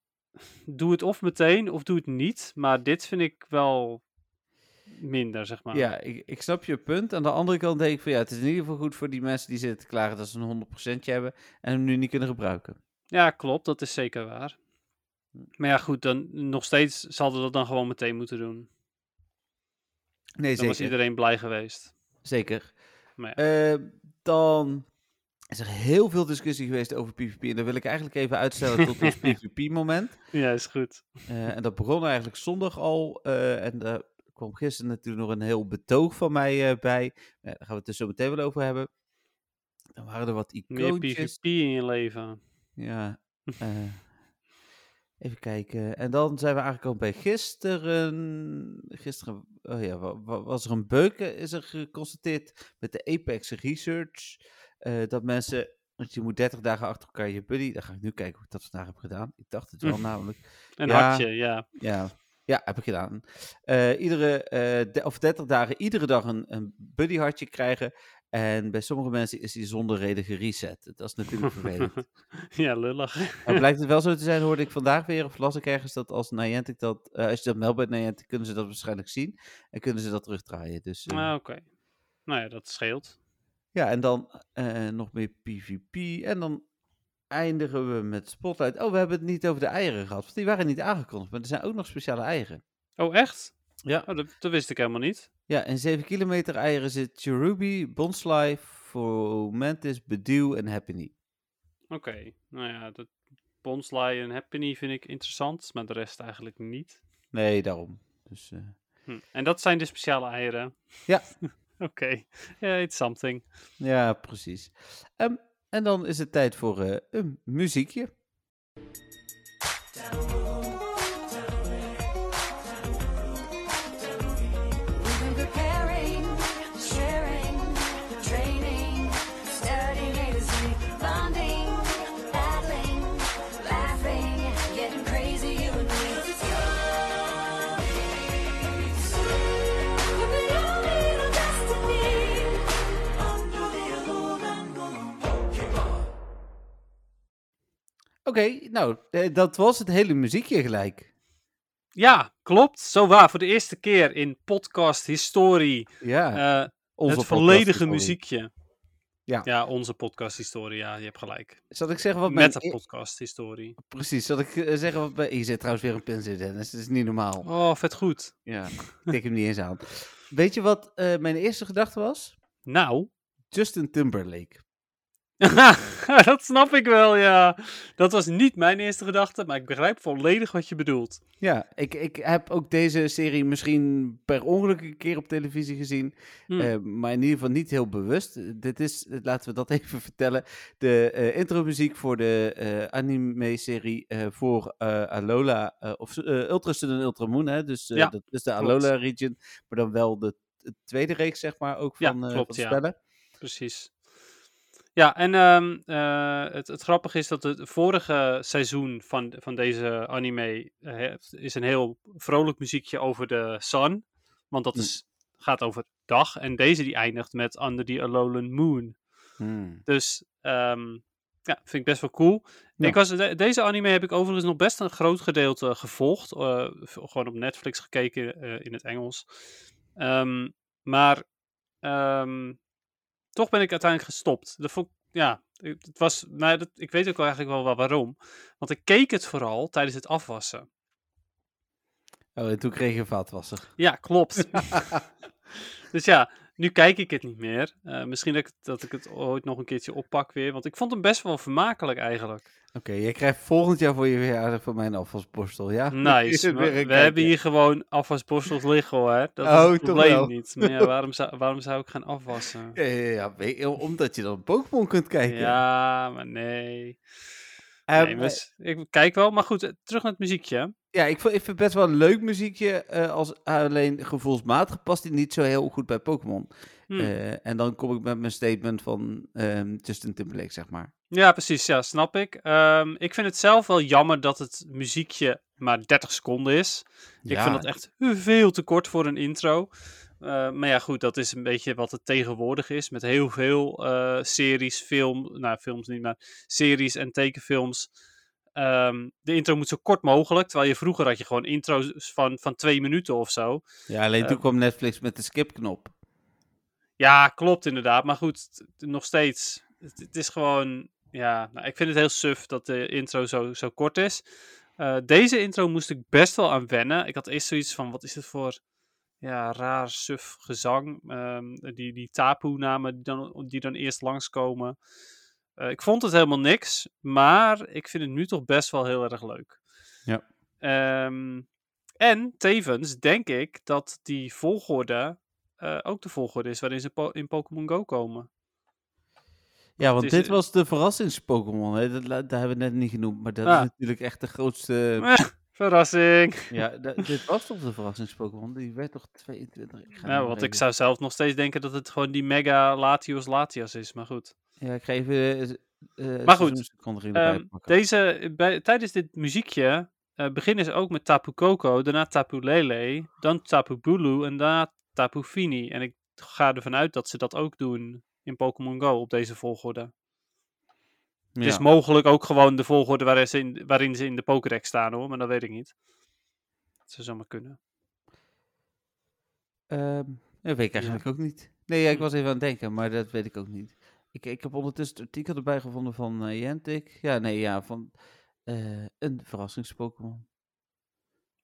doe het of meteen of doe het niet, maar dit vind ik wel minder, zeg maar. Ja, ik, ik snap je punt. Aan de andere kant denk ik van ja, het is in ieder geval goed voor die mensen die zitten te klagen dat ze een 100% hebben en hem nu niet kunnen gebruiken. Ja, klopt, dat is zeker waar. Maar ja, goed, dan nog steeds zal dat dan gewoon meteen moeten doen. Nee, Dan was zeker. iedereen blij geweest. Zeker. Maar ja. Eh, dan is er heel veel discussie geweest over PvP. En dat wil ik eigenlijk even uitstellen tot ons <laughs> PvP-moment. Ja, is goed. Eh, en dat begon eigenlijk zondag al. eh, en kwam gisteren natuurlijk nog een heel betoog van mij eh, bij. Daar gaan we het dus zo meteen wel over hebben. Dan waren er wat Meer icoontjes. PvP in je leven. Ja. <laughs> eh, even kijken. En dan zijn we aangekomen bij gisteren. Gisteren oh ja, wa- wa- was er een beuk, eh, is er geconstateerd met de Apex Research. eh, dat mensen, want je moet 30 dagen achter elkaar je buddy. Dan ga ik nu kijken hoe ik dat vandaag heb gedaan. Ik dacht het wel <laughs> namelijk. Een Ja. hartje, ja. Ja, ja, heb ik gedaan. Eh, iedere, eh, de- of 30 dagen, iedere dag een, een buddy hartje krijgen. En bij sommige mensen is die zonder reden gereset. Dat is natuurlijk <laughs> vervelend. ja, lullig. Maar blijkt het wel zo te zijn, hoorde ik vandaag weer, of las ik ergens, dat als Niantic dat, eh, als je dat meldt bij Niantic, kunnen ze dat waarschijnlijk zien. En kunnen ze dat terugdraaien. Dus, Ah, Oké. Nou ja, dat scheelt. ja, en dan nog meer PvP. En dan eindigen we met Spotlight. Oh, we hebben het niet over de eieren gehad, want die waren niet aangekondigd. Maar er zijn ook nog speciale eieren. Oh, echt? Ja. Oh, dat, dat wist ik helemaal niet. Ja, in 7 kilometer eieren zit Cherubi, Bonsly, Fomantis, Bedew en Happiny. Oké. Nou ja, dat Bonsly en Happiny vind ik interessant, maar de rest eigenlijk niet. Nee, daarom. Dus, eh, Hm. En dat zijn de speciale eieren? Ja. <laughs> Oké, ja, it's something. Ja, precies. Ehm, en dan is het tijd voor eh, een muziekje. Oké, nou, eh, dat was het hele muziekje gelijk. Ja, klopt. Zo waar. Voor de eerste keer in podcast historie Ja, eh, onze het volledige podcasthistorie. muziekje. Ja. Ja, onze podcast historie. Ja, je hebt gelijk. Zal ik zeggen wat mijn... Met de e- podcast historie. Precies, zal ik eh, zeggen wat mijn... Hier zit trouwens weer een pins in, Dennis. Dat is niet normaal. Oh, vet goed. Ja, ik tik hem niet eens aan. Weet je wat mijn eerste gedachte was? Nou, Justin Timberlake. <laughs> dat snap ik wel, ja. Dat was niet mijn eerste gedachte, maar ik begrijp volledig wat je bedoelt. Ja, ik, ik heb ook deze serie misschien per ongeluk een keer op televisie gezien. Hm. eh, maar in ieder geval niet heel bewust. Dit is, laten we dat <laughs> even vertellen, de eh intromuziek voor de eh, anime-serie voor Alola, of Ultra Sun en Ultra Moon. Hè? Dus Ja, dat is de klopt. Alola region, maar dan wel de, de tweede reeks, zeg maar, ook van, klopt, van ja. spellen. Precies. Ja, en ehm, eh, het, het grappige is dat het vorige seizoen van, van deze anime eh, is een heel vrolijk muziekje over de sun. Want dat Hm. is, gaat over dag. En deze die eindigt met Under the Alolan Moon. Hmm. Dus ehm, ja, vind ik best wel cool. Ja. Ik was, de- deze anime heb ik overigens nog best een groot gedeelte gevolgd. eh, gewoon op Netflix gekeken in het Engels. Ehm, maar toch ben ik uiteindelijk gestopt. Dat vond, ik- ja, het was, nou, dat, ik weet ook wel eigenlijk wel wa- waarom. Want ik keek het vooral tijdens het afwassen. Oh, en toen kreeg je een vaatwasser. Ja, klopt. <laughs> dus ja, nu kijk ik het niet meer. Eh, misschien dat ik, dat ik het ooit nog een keertje oppak weer. Want ik vond hem best wel vermakelijk eigenlijk. Oké, jij krijgt volgend jaar voor je verjaardag van mijn afwasborstel, ja? <laughs> Nice. We hebben hier gewoon afwasborstels liggen hoor. Dat is Oh, het toch probleem niet. Maar ja, <laughs> waarom, zou, waarom zou ik gaan afwassen? Ja, ja, ja, weet je, omdat je dan Pokémon kunt kijken. Ja, maar nee. Ehm, nee ik kijk wel, maar goed, eh, terug naar het muziekje. Ja, ik vind, het best wel een leuk muziekje. eh, als alleen gevoelsmatig past hij niet zo heel goed bij Pokémon. Hm. Eh, en dan kom ik met mijn statement van ehm, Justin Timberlake, zeg maar. Ja, precies. Ja, snap ik. Ehm, ik vind het zelf wel jammer dat het muziekje maar 30 seconden is. Ik vind dat echt veel te kort voor een intro. Eh, maar ja, goed, dat is een beetje wat het tegenwoordig is. Met heel veel eh, series, film, nou, films niet, maar series en tekenfilms. Ehm, de intro moet zo kort mogelijk. Terwijl je vroeger had je gewoon intro's van, van twee minuten of zo. Ja, alleen toen eh, kwam Netflix met de skipknop. Ja, klopt inderdaad. Maar goed, nog steeds. Het, het is gewoon. Ja, nou, ik vind het heel suf dat de intro zo, zo kort is. Eh, deze intro moest ik best wel aan wennen. Ik had eerst zoiets van: wat is dit voor. Ja, raar suf gezang. Ehm, die, die tapoe-namen die dan, die dan eerst langskomen. Eh ik vond het helemaal niks. Maar ik vind het nu toch best wel heel erg leuk. Ja. Ehm, en tevens denk ik dat die volgorde eh, ook de volgorde is waarin ze po- in Pokémon Go komen. Ja, want is dit was de verrassings-Pokémon. Dat, dat hebben we net niet genoemd, maar dat Ah. is natuurlijk echt de grootste... <laughs> Eh, verrassing! ja, dit was toch de verrassings-Pokémon? Die werd toch 22? Ik ga Nou, nu want ik zou zelf nog steeds denken dat het gewoon die Mega Latios Latias is, maar goed. Ja, ik ga even... eh, eh, Maar goed, pakken. deze, bij, tijdens dit muziekje eh, beginnen ze ook met Tapu Koko, daarna Tapu Lele, dan Tapu Bulu en daarna Tapu Fini. En ik ga ervan uit dat ze dat ook doen in Pokémon Go op deze volgorde. Het is mogelijk ook gewoon de volgorde waarin ze in, waarin ze in de Pokédex staan hoor, maar dat weet ik niet. Dat zou zomaar kunnen. Ehm, dat weet ik eigenlijk ook niet. Nee, ja, ik was even aan het denken, maar dat weet ik ook niet. Ik, ik heb ondertussen het artikel erbij gevonden van uh, Jentik. Ja, nee, ja, van eh, een verrassings-Pokémon.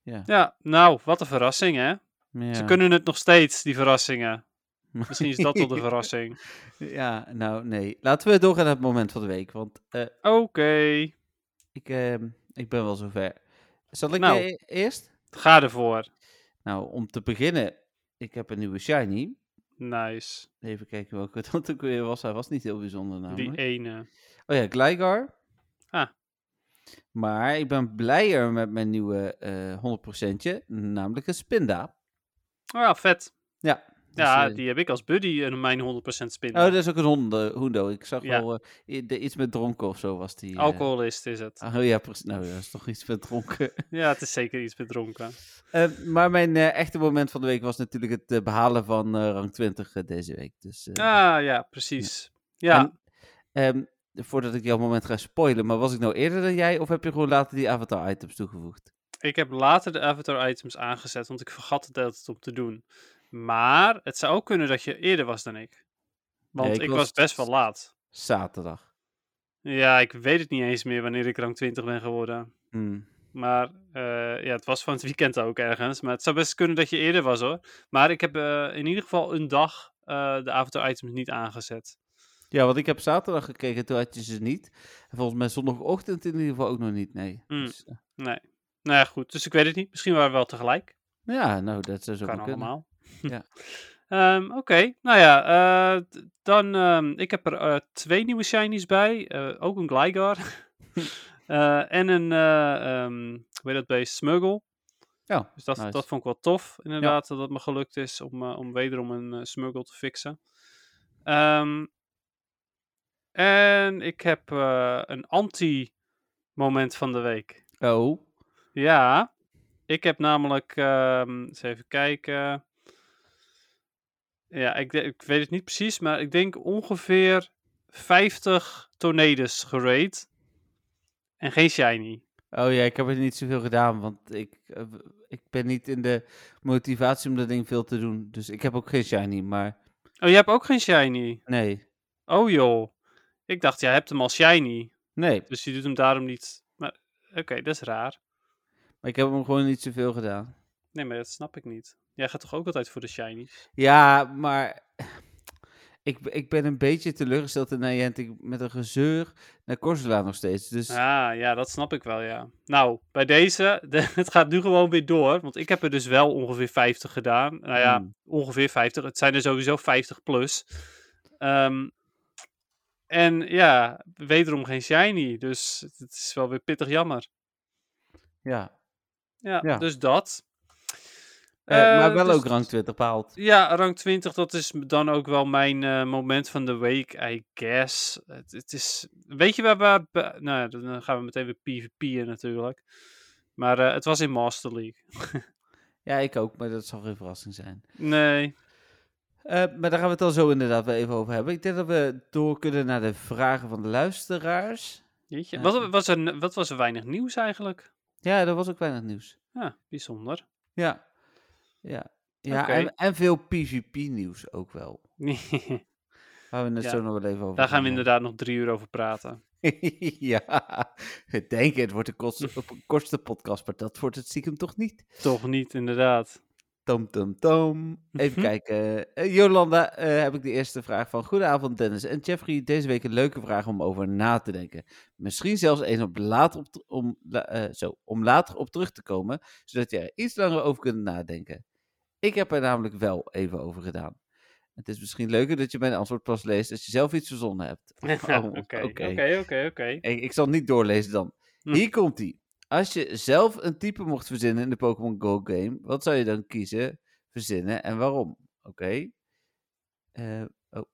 Ja. Ja, nou, wat een verrassing hè. ja. Ze kunnen het nog steeds, die verrassingen. Misschien is dat wel de <laughs> verrassing. ja, nou, nee. Laten we doorgaan naar het moment van de week, want eh, Oké, ik, ehm, ik ben wel zover. Zal ik Nou. eh, eerst? ga ervoor. Nou, om te beginnen, ik heb een nieuwe shiny. Nice. Even kijken welke <laughs> dat ook weer was. Hij was niet heel bijzonder namelijk. Die ene. Oh ja, Gligar. Ah. Maar ik ben blijer met mijn nieuwe eh 100%, namelijk een Spinda. Oh ja, vet. Ja. Dus, Ja, eh, die heb ik als buddy en mijn 100% spin. Oh, dat is ook een honden, hoendo. Ik zag Ja. wel eh, iets met dronken of zo was die. eh. Alcoholist is het. Oh ja, precies. Nou, dat is toch iets met dronken. <laughs> Ja, het is zeker iets bedronken. Eh, maar mijn eh, echte moment van de week was natuurlijk het eh, behalen van eh, rang 20 eh, deze week. Dus, eh, Ah, ja, precies. Ja, En- ehm, voordat ik jouw moment ga spoilen, maar was ik nou eerder dan jij of heb je gewoon later die avatar items toegevoegd? ik heb later de avatar items aangezet, want ik vergat het altijd om te doen. Maar het zou ook kunnen dat je eerder was dan ik. Want Nee, ik ik was- was best wel laat. Zaterdag. Ja, ik weet het niet eens meer wanneer ik rang 20 ben geworden. Hmm. Maar eh, ja, het was van het weekend ook ergens. Maar het zou best kunnen dat je eerder was hoor. Maar ik heb eh, in ieder geval een dag eh, de avatar items niet aangezet. Ja, want ik heb zaterdag gekregen, toen had je ze niet. En volgens mij zondagochtend in ieder geval ook nog niet, nee. Hmm. Dus, Nee. Nou ja, goed. Dus ik weet het niet. Misschien waren we wel tegelijk. ja, nou, dat zou zo kan allemaal. Ja. <laughs> Ehm, Oké, nou ja, eh, dan, ehm, ik heb er eh, twee nieuwe shinies bij. eh, ook een Gligar. <laughs> <laughs> En een, ehm hoe heet dat beest, Smuggle. Ja, Dus dat, nice. dat vond ik wel tof, inderdaad, dat het me gelukt is om, om wederom een Smuggle te fixen. En ik heb een anti-moment van de week. Oh, Ja, ik heb namelijk, eens even kijken. Ja, ik, ik weet het niet precies, maar ik denk ongeveer 50 tornado's gerate. En geen shiny. oh ja, ik heb er niet zoveel gedaan, want ik, eh, ik ben niet in de motivatie om dat ding veel te doen. Dus ik heb ook geen shiny, maar Oh, je hebt ook geen shiny. nee. Oh joh. Ik dacht, jij hebt hem al shiny. Nee, Dus je doet hem daarom niet. Maar oké, dat is raar. maar ik heb hem gewoon niet zoveel gedaan. Nee, maar dat snap ik niet. Jij gaat toch ook altijd voor de shinies? Ja, maar <sighs> ik, ik ben een beetje teleurgesteld in Niantic met een gezeur naar Corsola nog steeds. Dus Ah, ja, dat snap ik wel, ja. Nou, bij deze, <laughs> de- het gaat nu gewoon weer door. Want ik heb er dus wel ongeveer 50 gedaan. Nou ja, Hmm. ongeveer 50. Het zijn er sowieso 50 plus. Ehm, en ja, wederom geen shiny. Dus het- het is wel weer pittig jammer. ja. Ja, Ja. dus dat. Eh, maar Eh, wel dus- ook rang 20 behaald. Ja, rang 20, dat is dan ook wel mijn eh, moment van de week, I guess. Het, het is, weet je waar we... Nou, dan gaan we meteen weer PvP'en natuurlijk. Maar het was in Master League. <laughs> Ja, ik ook, maar dat zal geen verrassing zijn. Nee. Maar daar gaan we het al zo inderdaad wel even over hebben. Ik denk dat we door kunnen naar de vragen van de luisteraars. Jeetje. Wat, was er, wat was er weinig nieuws eigenlijk? Ja, dat was ook weinig nieuws. Ja, bijzonder. Ja, ja. ja en, en veel PvP-nieuws ook wel. Daar <laughs> Waar we het Ja, zo nog wel even over gaan we inderdaad nog drie uur over praten. <laughs> ja, ik denk het wordt de kortste, kortste podcast, maar dat wordt het stiekem toch niet. Toch niet, inderdaad. Tom, tom, tom. Even Mhm. kijken. Eh, Jolanda, eh, heb ik de eerste vraag van. Goedenavond Dennis en Jeffrey. Deze week een leuke vraag om over na te denken. Misschien zelfs een op later op, om, eh, zo, om later op terug te komen, zodat je er iets langer over kunt nadenken. Ik heb er namelijk wel even over gedaan. Het is misschien leuker dat je mijn antwoord pas leest als je zelf iets verzonnen hebt. <laughs> Oh, Oké, oké, oké. Ik, zal niet doorlezen dan. Hm. Hier komt ie. Als je zelf een type mocht verzinnen in de Pokémon Go game, wat zou je dan kiezen, verzinnen en waarom? Oké. Eh, oh,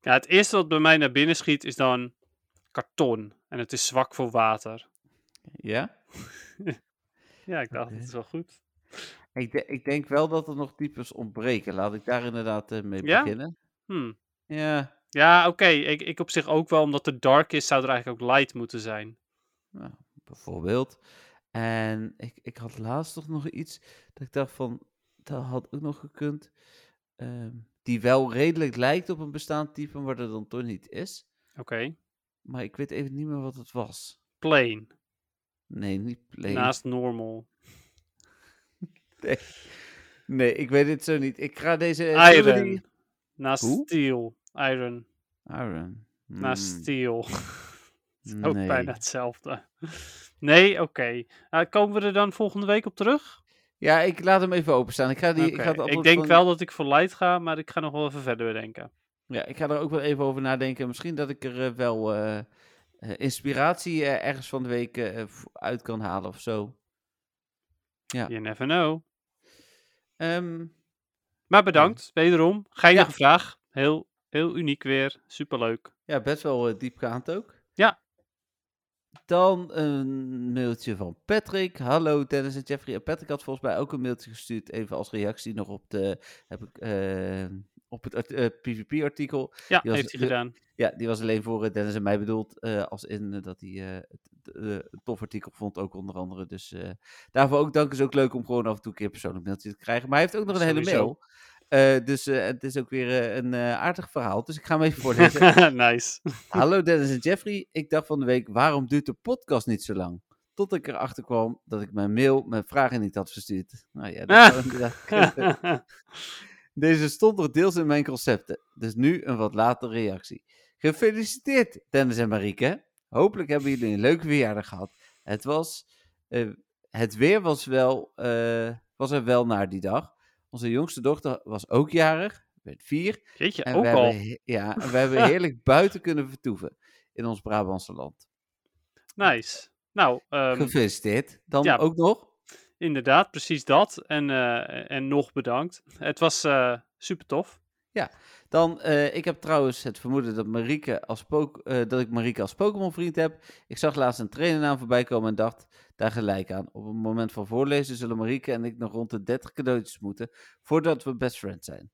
Ja, het eerste wat bij mij naar binnen schiet is dan karton. En het is zwak voor water. ja? <laughs> Ja, ik dacht, dat is wel goed. Ik, de- ik denk wel dat er nog types ontbreken. Laat ik daar inderdaad eh, mee Ja? beginnen. Hm. Ja. Ja, oké. Ik, ik op zich ook wel, omdat het dark is, zou er eigenlijk ook light moeten zijn. Nou, bijvoorbeeld. En ik, ik had laatst toch nog iets dat ik dacht van, dat had ook nog gekund. ehm, die wel redelijk lijkt op een bestaand type, maar dat dan toch niet is. Oké. Maar ik weet even niet meer wat het was. Plain. Nee, niet plain. Naast normal. <laughs> Nee. nee, ik weet het zo niet. Ik ga deze... we Iron. die- Naast Hoe? steel. Iron. Iron. Naast Hmm, steel. <laughs> <laughs> ook bijna hetzelfde. Nee, oké. Eh, komen we er dan volgende week op terug? Ja, ik laat hem even openstaan. Ik, ga die, ik, ga het Ik denk van- wel dat ik voor light ga, maar ik ga nog wel even verder bedenken. Ja, ik ga er ook wel even over nadenken. Misschien dat ik er eh, wel eh, eh, inspiratie eh, ergens van de week eh, uit kan halen of zo. Ja. You never know. Ehm, Maar bedankt, wederom. Geinige Ja. vraag. Heel, heel uniek weer. Superleuk. ja, best wel eh, diepgaand ook. Ja. Dan een mailtje van Patrick. Hallo Dennis en Jeffrey. En Patrick had volgens mij ook een mailtje gestuurd. Even als reactie nog op, de, heb ik, eh, op het eh, PvP-artikel. Ja, Die was- heeft hij gedaan. Ja, die was alleen voor eh, Dennis en mij bedoeld. eh, als in dat hij het een tof artikel vond, ook onder andere. Dus daarvoor ook dank. is ook leuk om gewoon af en toe een keer persoonlijk mailtje te krijgen. Maar hij heeft ook nog een hele mail. Dus het is ook weer een aardig verhaal. Dus ik ga hem even voorlezen. <laughs> nice. Hallo Dennis en Jeffrey. Ik dacht van de week, waarom duurt de podcast niet zo lang? Tot ik erachter kwam dat ik mijn mail met vragen niet had verstuurd. Nou ja, dat <laughs> kunnen. <laughs> Deze stond nog deels in mijn concepten, dus nu een wat latere reactie. Gefeliciteerd, Dennis en Marieke. Hopelijk hebben jullie een leuke verjaardag gehad. Het, was, eh, het weer was, wel, eh, was er wel naar die dag. Onze jongste dochter was ook jarig, werd vier. Jeetje, En ook we al. Hebben, he- ja, en we hebben <laughs> heerlijk buiten kunnen vertoeven in ons Brabantse land. Nice. Nou, ehm, Gefeliciteerd. Dan ja. ook nog. Inderdaad, precies dat. En, eh, en nog bedankt. Het was eh, super tof. Dan, eh, ik heb trouwens het vermoeden dat, Marieke als dat ik Marieke als Pokémon vriend heb. Ik zag laatst een trainernaam voorbij komen en dacht daar gelijk aan. Op het moment van voorlezen zullen Marieke en ik nog rond de 30 cadeautjes moeten voordat we best friends zijn.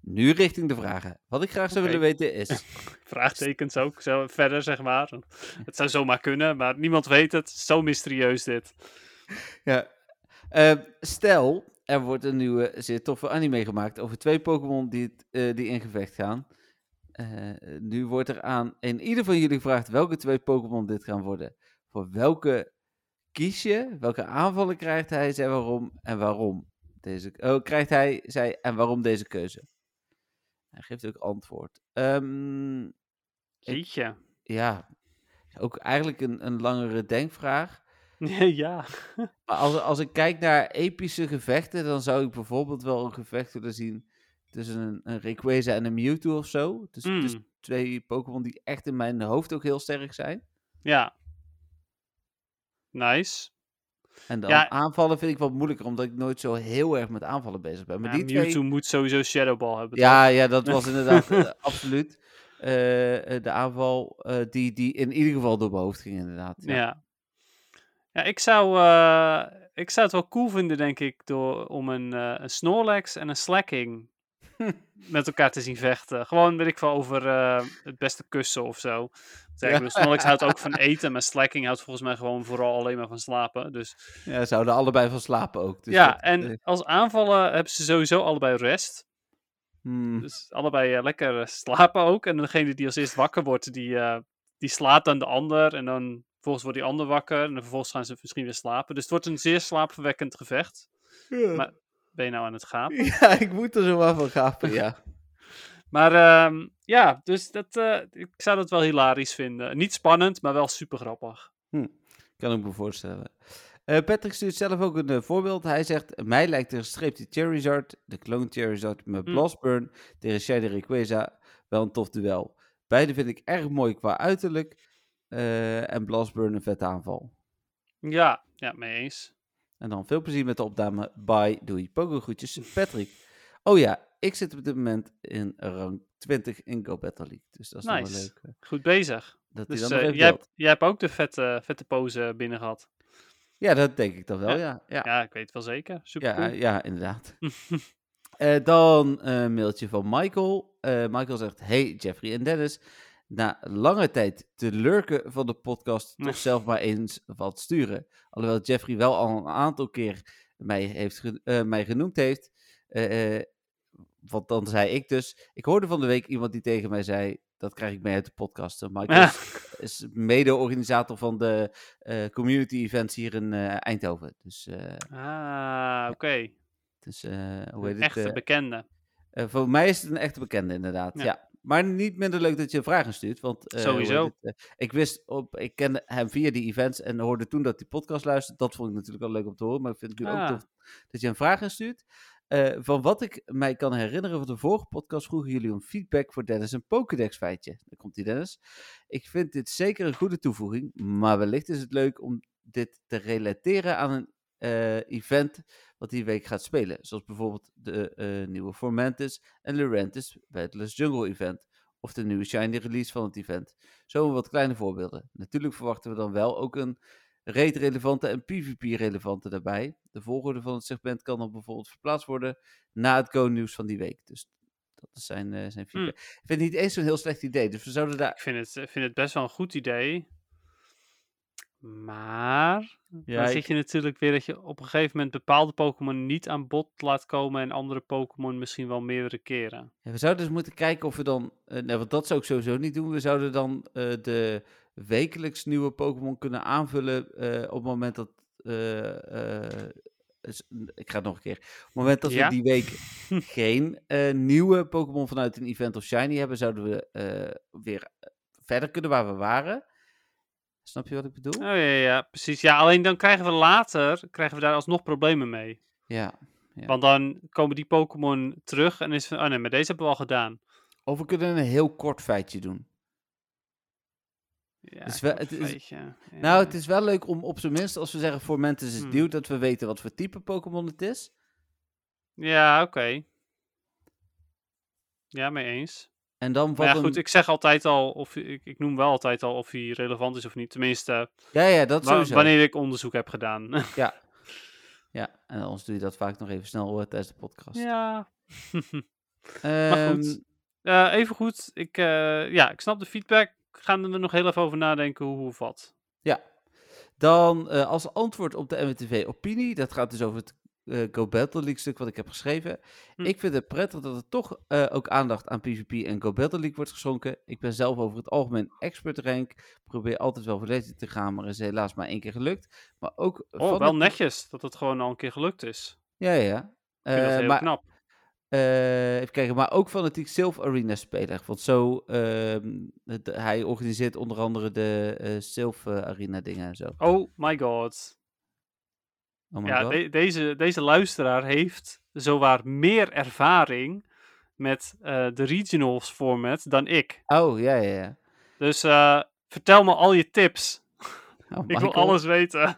Nu richting de vragen. Wat ik graag zou willen weten is... <laughs> Vraagtekens ook zo verder, zeg maar. Het zou zomaar kunnen, maar niemand weet het. Zo mysterieus dit. Ja. Eh, stel, er wordt een nieuwe zeer toffe anime gemaakt over twee Pokémon die, eh, die in gevecht gaan. Eh, nu wordt er aan in ieder van jullie gevraagd welke twee Pokémon dit gaan worden. Voor welke kies je? Welke aanvallen krijgt hij? Zij waarom en waarom? Deze, oh, krijgt hij, zij en waarom deze keuze? Hij geeft ook antwoord. Jeetje. ja, ook eigenlijk een, een langere denkvraag. <laughs> ja. Maar als, als ik kijk naar epische gevechten, dan zou ik bijvoorbeeld wel een gevecht willen zien tussen een, een Rayquaza en een Mewtwo of zo. Dus, twee Pokémon die echt in mijn hoofd ook heel sterk zijn. Ja. Nice. En dan Ja. aanvallen vind ik wat moeilijker, omdat ik nooit zo heel erg met aanvallen bezig ben. Maar Ja, die Mewtwo twee... moet sowieso Shadow Ball hebben. Ja, ja, dat <laughs> was inderdaad eh, absoluut eh, eh, de aanval die, die in ieder geval door mijn hoofd ging inderdaad. Ja. Ja, ik zou, eh, ik zou het wel cool vinden, denk ik, door, om een, eh, een Snorlax en een Slacking <laughs> met elkaar te zien vechten. Gewoon, weet ik wel, over eh, het beste kussen of zo. Zeg, Snorlax houdt ook van <laughs> eten, maar Slacking houdt volgens mij gewoon vooral alleen maar van slapen. Dus Ja, ze zouden allebei van slapen ook. Dus ja, dat, en als aanvallen hebben ze sowieso allebei rest. hmm. Dus allebei lekker slapen ook. En degene die als eerst wakker wordt, die, die slaat dan de ander. En dan vervolgens wordt die ander wakker. En vervolgens gaan ze misschien weer slapen. Dus het wordt een zeer slaapverwekkend gevecht. Maar ben je nou aan het gapen? <laughs> Ja, ik moet er zo wel van gapen, ja. <laughs> Maar ehm, ja, dus dat, eh, ik zou dat wel hilarisch vinden. Niet spannend, maar wel super grappig. Kan ik me voorstellen. Eh, Patrick stuurt zelf ook een eh, voorbeeld. Hij zegt, mij lijkt de gestreepte Charizard, de clone Charizard met Hm. Blastburn tegen Shady Rayquaza wel een tof duel. Beide vind ik erg mooi qua uiterlijk. Eh, en Blastburn een vette aanval. Ja, ja, mee eens. En dan veel plezier met de opname. Bye, doei. Pogo groetjes, Patrick. Oh ja, ik zit op dit moment in rang 20 in Go Battle League. Dus dat is nog wel Nice. leuk. eh, Goed bezig. Dat Dus even jij, hebt, jij hebt ook de vette, vette pose binnen gehad. Ja, dat denk ik dan wel, Ja. ja. ja. Ja, ik weet het wel zeker. Super Ja, cool. ja, inderdaad. <laughs> Dan een mailtje van Michael. Michael zegt: Hey Jeffrey en Dennis. Na lange tijd te lurken van de podcast, <laughs> toch zelf maar eens wat sturen. Alhoewel Jeffrey wel al een aantal keer mij, heeft eh, mij genoemd heeft. Eh, eh, want dan zei ik dus. Ik hoorde van de week iemand die tegen mij zei. Dat krijg ik mee uit de podcast. Ja. is, <laughs> is mede-organisator van de community events hier in Eindhoven. Dus, Ah, oké. dus hoe heet het? Echte bekende. voor mij is het een echte bekende, inderdaad. Ja. Ja. Maar niet minder leuk dat je vragen stuurt. Want, eh, Sowieso. het, eh, ik wist op, ik kende hem via die events en hoorde toen dat hij podcast luisterde. Dat vond ik natuurlijk wel leuk om te horen. Maar ik vind het nu ook Ah. tof dat je hem vragen stuurt. Eh, van wat ik mij kan herinneren van de vorige podcast vroegen jullie om feedback voor Dennis een Pokédex feitje. Daar komt hij Dennis. Ik vind dit zeker een goede toevoeging, maar wellicht is het leuk om dit te relateren aan een event wat die week gaat spelen. Zoals bijvoorbeeld de eh, nieuwe Formantis en Lurantis Battleless Jungle event. Of de nieuwe Shiny release van het event. Zo wat kleine voorbeelden. Natuurlijk verwachten we dan wel ook een raid-relevante en PvP-relevante daarbij. De volgorde van het segment kan dan bijvoorbeeld verplaatst worden na het Go-nieuws van die week. Dus dat is zijn, eh, zijn feedback. Ik vind het niet eens zo'n heel slecht idee. Dus we zouden daar... Ik vind het, ik vind het best wel een goed idee. Maar Ja, dan ik- zit je natuurlijk weer dat je op een gegeven moment bepaalde Pokémon niet aan bod laat komen en andere Pokémon misschien wel meerdere keren. Ja, we zouden dus moeten kijken of we dan. nee, want dat zou ik sowieso niet doen. We zouden dan eh, de wekelijks nieuwe Pokémon kunnen aanvullen. eh, op het moment dat. ik ga het nog een keer. Op het moment dat Ja? we die week <laughs> geen nieuwe Pokémon vanuit een event of shiny hebben, zouden we weer verder kunnen waar we waren. Snap je wat ik bedoel? Oh ja, ja, precies. Ja, alleen dan krijgen we later krijgen we daar alsnog problemen mee. Ja. Ja. Want dan komen die Pokémon terug en is van, oh nee, maar deze hebben we al gedaan. Of we kunnen een heel kort feitje doen. Ja, Het is wel- het is-. Ja. Nou, het is wel leuk om op zijn minst, als we zeggen voor Mantis is Hmm. nieuw, dat we weten wat voor type Pokémon het is. Ja, oké. Ja, mee eens. En dan wat Maar ja, een- goed, ik zeg altijd al, of ik, ik noem wel altijd al of hij relevant is of niet. Tenminste, Ja, ja, dat wa- sowieso. wanneer ik onderzoek heb gedaan. <laughs> Ja. ja, en anders doe je dat vaak nog even snel tijdens de podcast. ja. <laughs> Ehm, maar goed. Eh, even goed, ik, eh, ja, ik snap de feedback. Gaan we nog heel even over nadenken hoe of wat. Ja. Dan eh, als antwoord op de MWTV-opinie, dat gaat dus over het eh, Go Battle League stuk wat ik heb geschreven. Hm. Ik vind het prettig dat er toch eh, ook aandacht aan PvP en Go Battle League wordt geschonken. Ik ben zelf over het algemeen expert rank. Probeer altijd wel volledig te gaan, maar is helaas maar één keer gelukt. Maar ook Oh, van wel netjes dat het gewoon al een keer gelukt is. Ja, ja, ja. Ik vind dat Eh, heel maar, knap. even kijken, maar ook fanatiek Sylph Arena speler. Want zo, ehm, het- hij organiseert onder andere de Sylph eh, Arena dingen en zo. Oh my god. Oh Ja, de- deze, deze luisteraar heeft zowaar meer ervaring met eh, de regionals format dan ik. Oh, ja, ja, ja. Dus eh, vertel me al je tips. Oh, <laughs> Ik wil alles weten.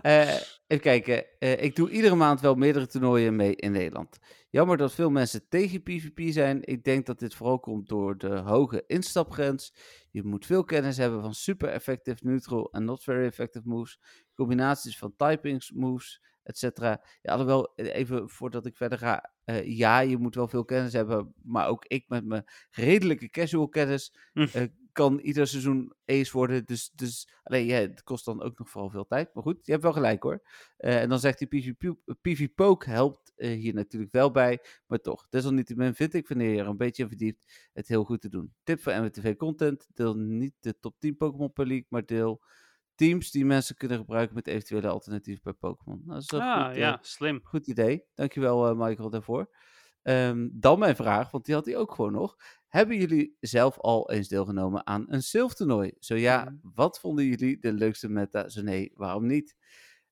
Eh, even kijken. Ik doe iedere maand wel meerdere toernooien mee in Nederland. Jammer dat veel mensen tegen PvP zijn. Ik denk dat dit vooral komt door de hoge instapgrens. Je moet veel kennis hebben van super effective neutral en not very effective moves. Combinaties van typings, moves, etc. Ja, alhoewel, even voordat ik verder ga. eh, ja, je moet wel veel kennis hebben. Maar ook ik met mijn redelijke casual kennis Hm. eh, kan ieder seizoen ace worden. Dus, dus alleen, ja, het kost dan ook nog vooral veel tijd. Maar goed, je hebt wel gelijk hoor. Eh, en dan zegt hij, PvP, PvPoke helpt hier natuurlijk wel bij. Maar toch, desalniettemin vind ik, wanneer je er een beetje in verdiept, het heel goed te doen. Tip voor MWTV content. Deel niet de top 10 Pokémon per league, maar deel teams die mensen kunnen gebruiken met eventuele alternatieven per Pokémon. Nou, dat is Ah, goed, eh, ja, slim. Goed idee. Dankjewel, eh Michael, daarvoor. Ehm, dan mijn vraag, want die had hij ook gewoon nog. Hebben jullie zelf al eens deelgenomen aan een Sylph-toernooi? Zo ja, Mhm. wat vonden jullie de leukste meta? Zo nee, waarom niet?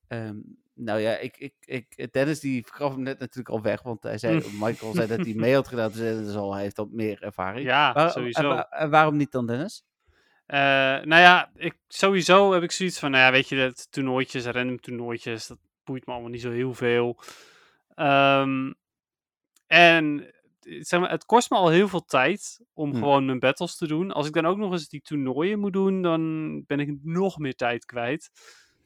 Ehm, nou ja, ik, ik, ik, Dennis die gaf hem net natuurlijk al weg, want hij zei, Michael zei dat hij mee had <laughs> gedaan, dus hij is al- hij heeft al meer ervaring. Ja, Waar- sowieso. En, en waarom niet dan, Dennis? Eh, nou ja, ik, sowieso heb ik zoiets van, nou ja, weet je, dat toernooitjes, random toernooitjes, dat boeit me allemaal niet zo heel veel. Ehm, en zeg maar, het kost me al heel veel tijd om Hm. gewoon mijn battles te doen. Als ik dan ook nog eens die toernooien moet doen, dan ben ik nog meer tijd kwijt.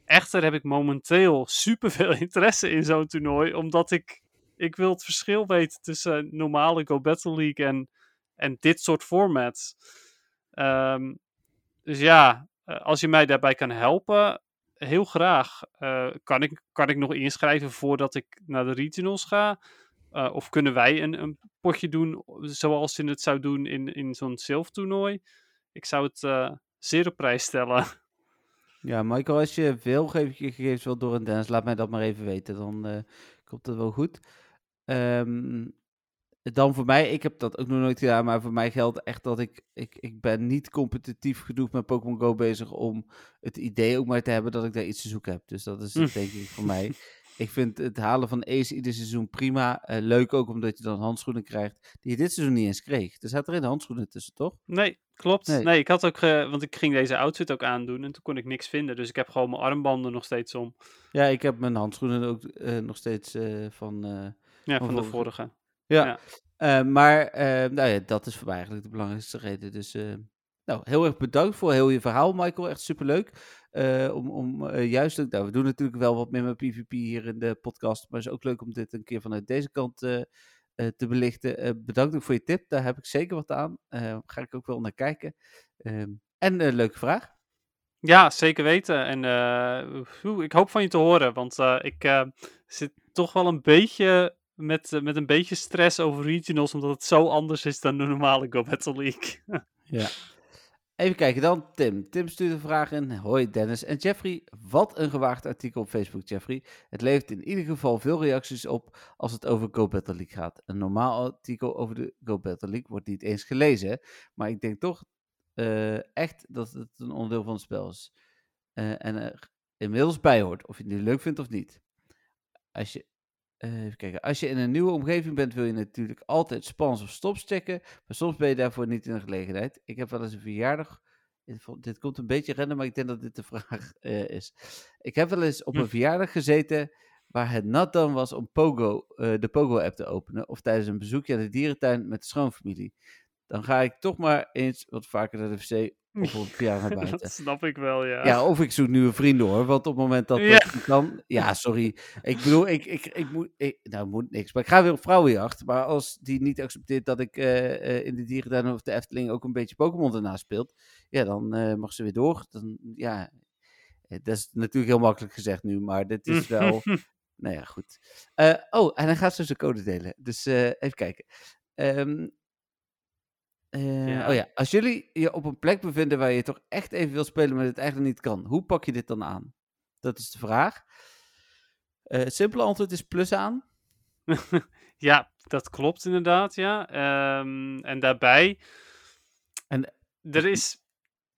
Echter heb ik momenteel superveel <laughs> interesse in zo'n toernooi, omdat ik, ik wil het verschil weten tussen normale Go Battle League en, en dit soort formats. Ehm, dus ja, eh, als je mij daarbij kan helpen, heel graag. Eh, kan, ik, kan ik nog inschrijven voordat ik naar de regionals ga? Eh, of kunnen wij een, een potje doen zoals je het zou doen in, in zo'n toernooi? Ik zou het zeer op prijs stellen. <laughs> Ja, Michael, als je veel gegevens wil door een Dennis, laat mij dat maar even weten. Dan komt het wel goed. Ehm, dan voor mij, ik heb dat ook nog nooit gedaan, maar voor mij geldt echt dat ik, ik, ik ben niet competitief genoeg met Pokémon Go bezig om het idee ook maar te hebben dat ik daar iets te zoeken heb. Dus dat is het denk ik voor mij. Ik vind het halen van Ace ieder seizoen prima. Eh, leuk ook omdat je dan handschoenen krijgt die je dit seizoen niet eens kreeg. Er zaten erin handschoenen tussen, toch? Nee, klopt. Nee. Nee. ik had ook, ge- want ik ging deze outfit ook aandoen en toen kon ik niks vinden. Dus ik heb gewoon mijn armbanden nog steeds om. Ja, ik heb mijn handschoenen ook eh, nog steeds eh, van... eh, Ja, Van van de vorige. Ja. Ja. Eh, maar eh, nou ja, dat is voor mij eigenlijk de belangrijkste reden. Dus eh, nou, heel erg bedankt voor heel je verhaal, Michael. Echt superleuk. Om om juist ook, nou, we doen natuurlijk wel wat meer met PvP hier in de podcast. Maar het is ook leuk om dit een keer vanuit deze kant te belichten. Bedankt ook voor je tip. Daar heb ik zeker wat aan. Ga ik ook wel naar kijken. En een leuke vraag. Ja, zeker weten. En ik hoop van je te horen, want ik zit toch wel een beetje met, eh, met een beetje stress over regionals, omdat het zo anders is dan de normale Go Battle League. <laughs> Ja. Even kijken dan, Tim. Tim stuurt een vraag in. Hoi Dennis en Jeffrey. Wat een gewaagd artikel op Facebook, Jeffrey. Het levert in ieder geval veel reacties op als het over Go Battle League gaat. Een normaal artikel over de Go Battle League wordt niet eens gelezen. Maar ik denk toch eh, echt dat het een onderdeel van het spel is. Eh, en er inmiddels bij hoort, of je het nu leuk vindt of niet. Als je, even kijken. Als je in een nieuwe omgeving bent, wil je natuurlijk altijd spans of stops checken. Maar soms ben je daarvoor niet in de gelegenheid. Ik heb wel eens een verjaardag. Dit komt een beetje rennen, maar ik denk dat dit de <laughs> vraag eh, is. Ik heb wel eens op Hm. een verjaardag gezeten waar het nat dan was om Pogo, eh, de Pogo-app te openen. Of tijdens een bezoekje aan de dierentuin met de schoonfamilie. Dan ga ik toch maar eens wat vaker naar de wc of op een verjaardag naar <laughs> buiten. dat snap ik wel, ja. Ja, of ik zoek nieuwe vrienden hoor. Want op het moment dat Ja. dat kan. Ja, sorry. Ik bedoel, ik, ik, ik moet. Ik, nou, moet niks. Maar ik ga weer op vrouwenjacht. Maar als die niet accepteert dat ik eh, eh, in de dierentuin of de Efteling ook een beetje Pokémon ernaast speelt. Ja, dan eh, mag ze weer door. Dan, ja, dat is natuurlijk heel makkelijk gezegd nu. Maar dit is <laughs> wel. nou ja, goed. Oh, en hij gaat zo zijn code delen. Dus even kijken. Ehm, eh, Ja. Oh ja, als jullie je op een plek bevinden waar je toch echt even wil spelen, maar het eigenlijk niet kan, hoe pak je dit dan aan? Dat is de vraag. Eh, het simpele antwoord is plus aan. <laughs> Ja, dat klopt inderdaad, ja. Ehm, en daarbij, En- er is,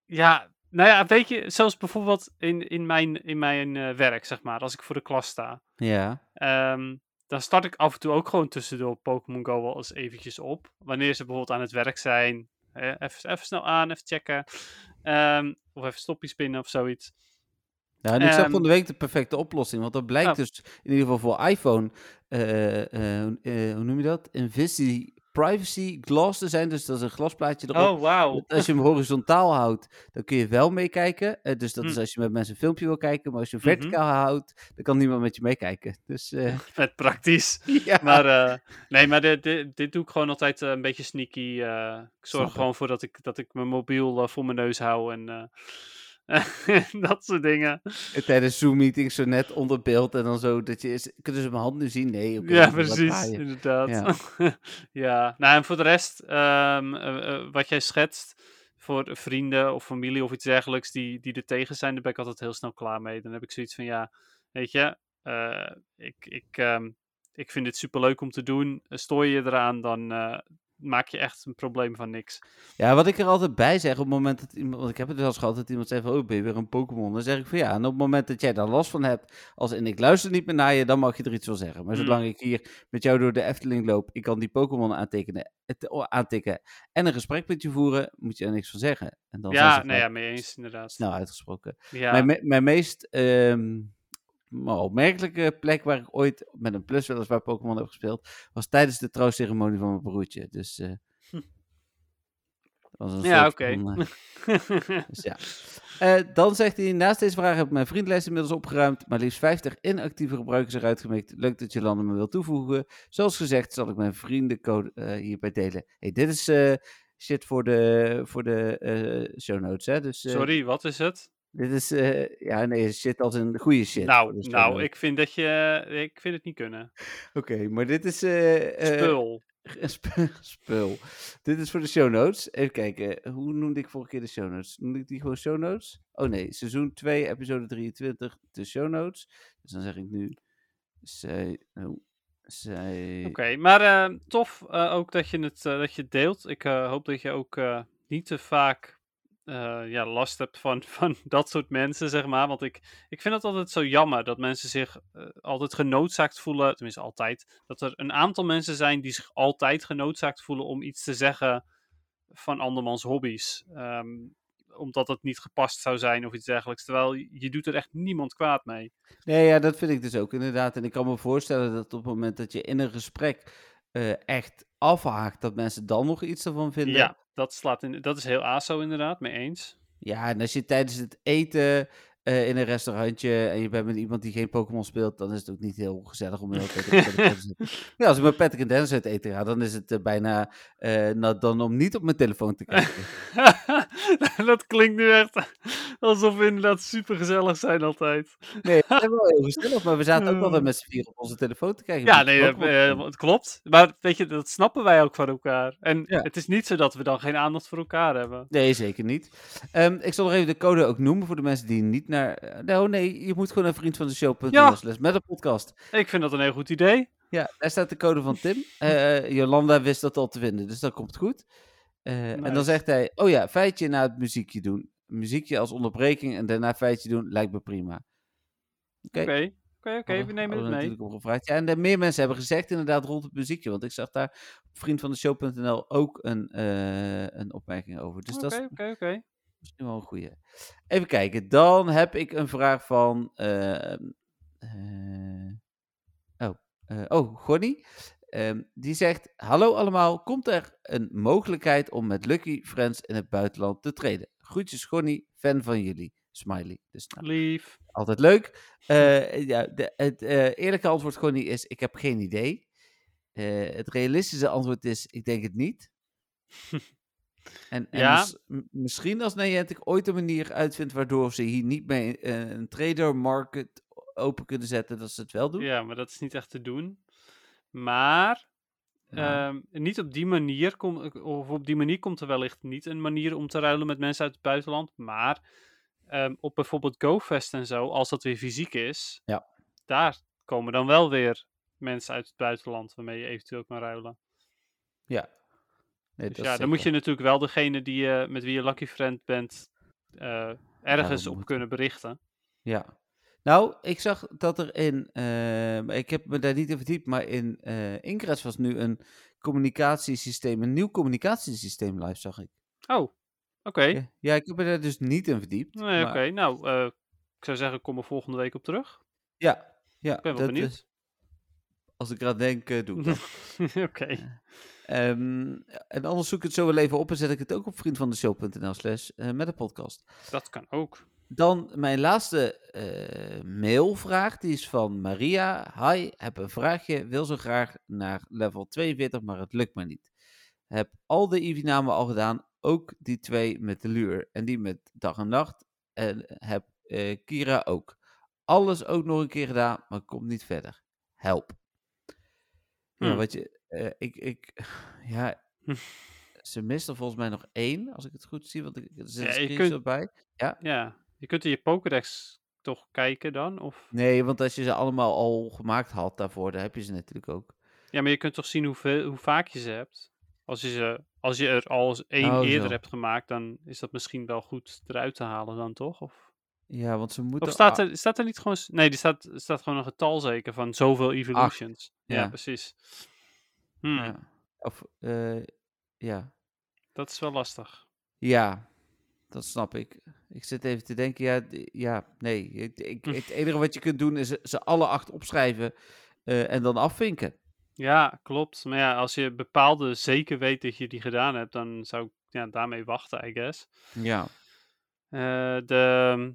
ja, nou ja, weet je, zoals bijvoorbeeld in, in mijn, in mijn eh, werk, zeg maar, als ik voor de klas sta, Ja. ehm, dan start ik af en toe ook gewoon tussendoor Pokémon Go wel eens eventjes op. Wanneer ze bijvoorbeeld aan het werk zijn, eh, even, even snel aan, even checken, ehm, of even stopjes spinnen of zoiets. Ja, en ik zag Ehm, van de week de perfecte oplossing. Want dat blijkt Oh. dus in ieder geval voor iPhone. eh, eh, hoe- eh, hoe noem je dat? Invisi Privacy Glass te zijn. Dus dat is een glasplaatje erop. Oh, wauw. Als je hem horizontaal houdt, dan kun je wel meekijken. Eh, dus dat is Hm. als je met mensen een filmpje wil kijken. Maar als je hem Mhm. verticaal houdt, dan kan niemand met je meekijken. Dus eh, <laughs> Vet praktisch. <laughs> ja. Maar eh, nee, maar dit, dit, dit doe ik gewoon altijd een beetje sneaky. ik zorg Snap gewoon voor dat ik, dat ik mijn mobiel voor mijn neus hou en <laughs> dat soort dingen. tijdens Zoom-meetings zo net onder beeld en dan zo dat je... Is, kunnen ze mijn hand nu zien? Nee. ja, precies, inderdaad. Ja. <laughs> Ja. nou en voor de rest, ehm, eh, eh, wat jij schetst voor vrienden of familie of iets dergelijks die, die er tegen zijn, daar ben ik altijd heel snel klaar mee. Dan heb ik zoiets van, ja, weet je, eh, ik, ik, ehm, ik vind dit superleuk om te doen. Stoor je je eraan, dan maak je echt een probleem van niks. Ja, wat ik er altijd bij zeg op het moment dat iemand... Want ik heb het wel eens gehad dat iemand zegt van... Oh, ben je weer een Pokémon? Dan zeg ik van ja. En op het moment dat jij daar last van hebt... Als en ik luister niet meer naar je, dan mag je er iets van zeggen. Maar Mm. zolang ik hier met jou door de Efteling loop... Ik kan die Pokémon aantekenen, aantikken... En een gesprek met je voeren... Moet je er niks van zeggen. En dan ja, nee, ja, vaak mee eens, inderdaad. snel uitgesproken. ja. Mijn, mijn meest ehm, maar opmerkelijke plek waar ik ooit met een plus weliswaar Pokémon heb gespeeld, was tijdens de trouwceremonie van mijn broertje. Dus dat was een ja, oké. eh, <laughs> dus ja. Eh, dan zegt hij, naast deze vraag heb ik mijn vriendlijst inmiddels opgeruimd, maar liefst 50 inactieve gebruikers eruit gemikt. Leuk dat Jolanda me wil toevoegen. Zoals gezegd zal ik mijn vriendencode hierbij delen. Hey, dit is shit voor de, voor de show notes, hè? Dus, Sorry, wat is het? Dit is, eh, ja, nee, shit als een goede shit. nou, show nou notes. ik vind dat je... Ik vind het niet kunnen. Oké, maar dit is... eh, eh, Spul. <laughs> sp- spul. Dit is voor de show notes. Even kijken, hoe noemde ik vorige keer de show notes? Noemde ik die gewoon show notes? Oh nee, seizoen 2, episode 23, de show notes. Dus dan zeg ik nu... se- oh, Zij... Oké, maar eh, tof eh, ook dat je het, eh, dat je het deelt. Ik eh, hoop dat je ook eh, niet te vaak eh, ja, last hebt van, <laughs> van dat soort mensen, zeg maar. Want ik, ik vind het altijd zo jammer dat mensen zich eh, altijd genoodzaakt voelen, tenminste altijd, dat er een aantal mensen zijn die zich altijd genoodzaakt voelen om iets te zeggen van andermans hobby's. Ehm, omdat het niet gepast zou zijn of iets dergelijks. Terwijl je, je doet er echt niemand kwaad mee. Nee, ja, dat vind ik dus ook inderdaad. En ik kan me voorstellen dat op het moment dat je in een gesprek eh, echt afhaakt, dat mensen dan nog iets ervan vinden. Ja, dat, slaat in, dat is heel aso inderdaad, mee eens. Ja, en als je tijdens het eten eh, in een restaurantje en je bent met iemand die geen Pokémon speelt, dan is het ook niet heel gezellig om heel tijd op te <laughs> zitten. Ja, als ik met Patrick en Dennis uit eten ga, dan is het eh, bijna eh, nou, dan om niet op mijn telefoon te kijken. <laughs> dat klinkt nu echt alsof we inderdaad super gezellig zijn altijd. Nee, dat is wel heel gezellig, maar we zaten ook altijd met z'n vier op onze telefoon te kijken. Ja, nee, het klopt. Maar weet je, dat snappen wij ook van elkaar. En Ja. het is niet zo dat we dan geen aandacht voor elkaar hebben. Nee, zeker niet. Ehm, ik zal nog even de code ook noemen voor de mensen die niet naar... eh, nou, nee, je moet gewoon naar vriend van de show.nl Ja. met een podcast. Ik vind dat een heel goed idee. Ja, daar staat de code van Tim. <laughs> Eh, Jolanda wist dat al te vinden, dus dat komt goed. Eh, En dan zegt hij, oh ja, feitje na het muziekje doen. Muziekje als onderbreking en daarna feitje doen, lijkt me prima. Oké. Oké, oké, oké, Hadden- we nemen het mee. natuurlijk om gevraagd. Ja, en er meer mensen hebben gezegd inderdaad rond het muziekje. Want ik zag daar op vriendvandeshow.nl ook een, een opmerking over. Dus dat is Oké, oké, oké. Misschien wel een goeie. Even kijken, dan heb ik een vraag van... eh, oh, eh, oh, Gonnie. Ehm, die zegt, hallo allemaal, komt er een mogelijkheid om met Lucky Friends in het buitenland te treden? Groetjes Gonnie, fan van jullie. Smiley. Dus nou, Lief. altijd leuk. Eh, ja, de, het eerlijke antwoord Gonnie is, ik heb geen idee. Het realistische antwoord is, ik denk het niet. <laughs> En, en Ja. misschien als Niantic ooit een manier uitvindt waardoor ze hier niet mee eh, een trader market open kunnen zetten, dat ze het wel doen. Ja, maar dat is niet echt te doen. Maar ehm, niet op die manier komt, of op die manier komt er wellicht niet een manier om te ruilen met mensen uit het buitenland. Maar ehm, op bijvoorbeeld GoFest en zo, als dat weer fysiek is, Ja. daar komen dan wel weer mensen uit het buitenland waarmee je eventueel kan ruilen. ja. Nee, Dus ja, dan moet je natuurlijk wel degene die je, met wie je lucky friend bent, eh, ergens op moet. kunnen berichten. Ja. Nou, ik zag dat er in, eh, ik heb me daar niet in verdiept, maar in eh Ingress was nu een communicatiesysteem, een nieuw communicatiesysteem live, zag ik. Oh, oké. Ja, ja, ik heb me daar dus niet in verdiept. Nee, maar- oké. Nou, eh, ik zou zeggen, kom er volgende week op terug. Ja, ja. Ik ben wel benieuwd. eh, als ik eraan denk, eh, doe ik dat. <laughs> oké. Ehm, en anders zoek ik het zo wel even op en zet ik het ook op vriendvandeshow.nl slash eh, met een podcast. Dat kan ook. Dan mijn laatste eh, mailvraag, die is van Maria. Hi, heb een vraagje, wil zo graag naar level 42, maar het lukt maar niet. Heb al de Eevee-namen al gedaan, ook die twee met de luur en die met dag en nacht. En heb eh, Kira ook. Alles ook nog een keer gedaan, maar komt niet verder. Help. Ja, Hmm. wat je, eh, ik, ik, <sighs> ja, ze mist er volgens mij nog één, als ik het goed zie, want ik, er zit Ja, een kunt- bij. Ja, je kunt in je Pokédex toch kijken dan? Of... Nee, want als je ze allemaal al gemaakt had daarvoor, dan heb je ze natuurlijk ook. Ja, maar je kunt toch zien hoeveel, hoe vaak je ze hebt? Als je, ze, als je er al eens één Oh, eerder zo. hebt gemaakt, dan is dat misschien wel goed eruit te halen dan, toch? Of, Ja, want ze moeten... of staat, er, staat er niet gewoon... Nee, er staat, staat gewoon een getal zeker van zoveel evolutions. Ja, ja. precies. Hmm, Ja. Of, eh, ja. Dat is wel lastig. Ja, dat snap ik. Ik zit even te denken, ja, ja nee. Ik, ik, <laughs> het enige wat je kunt doen is ze- ze alle acht opschrijven eh, en dan afvinken. Ja, klopt. Maar ja, als je bepaalde zeker weet dat je die gedaan hebt, dan zou ik ja, daarmee wachten, I guess. Ja. Eh, de,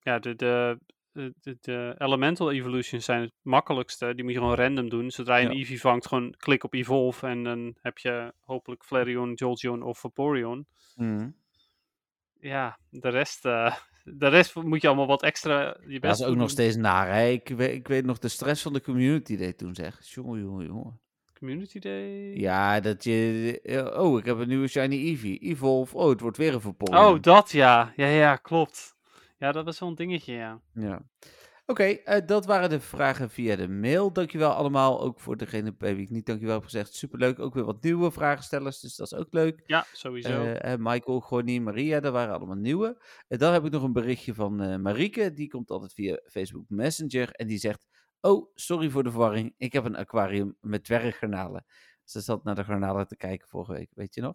ja, de, de, de, de, elemental evolutions zijn het makkelijkste. Die moet je gewoon random doen. Zodra je een Ja. Eevee vangt, gewoon klik op Evolve en dan heb je hopelijk Flareon, Jolteon of Vaporeon. Mhm. Ja, de rest, eh, de rest moet je allemaal wat extra je Ja, best dat is ook nog steeds naar. Hè? Ik, weet, ik weet nog de stress van de community deed toen zeg. Jongen, jongen, jongen. Community Day? Ja, dat je... eh, Oh, ik heb een nieuwe shiny Eevee. Evolve. Oh, het wordt weer een Vaporeon. Oh, dat ja. Ja, ja, klopt. Ja, dat was wel een dingetje, ja. Ja. Oké, eh, dat waren de vragen via de mail. Dankjewel allemaal, ook voor degene bij wie ik niet dankjewel heb gezegd. Superleuk, ook weer wat nieuwe vragenstellers, dus dat is ook leuk. Ja, sowieso. Eh, eh, Michael, Gorny, Maria, dat waren allemaal nieuwe. En dan heb ik nog een berichtje van eh Marieke, die komt altijd via Facebook Messenger en die zegt... Oh, sorry voor de verwarring, ik heb een aquarium met dwerggarnalen. Ze zat naar de garnalen te kijken vorige week, weet je nog?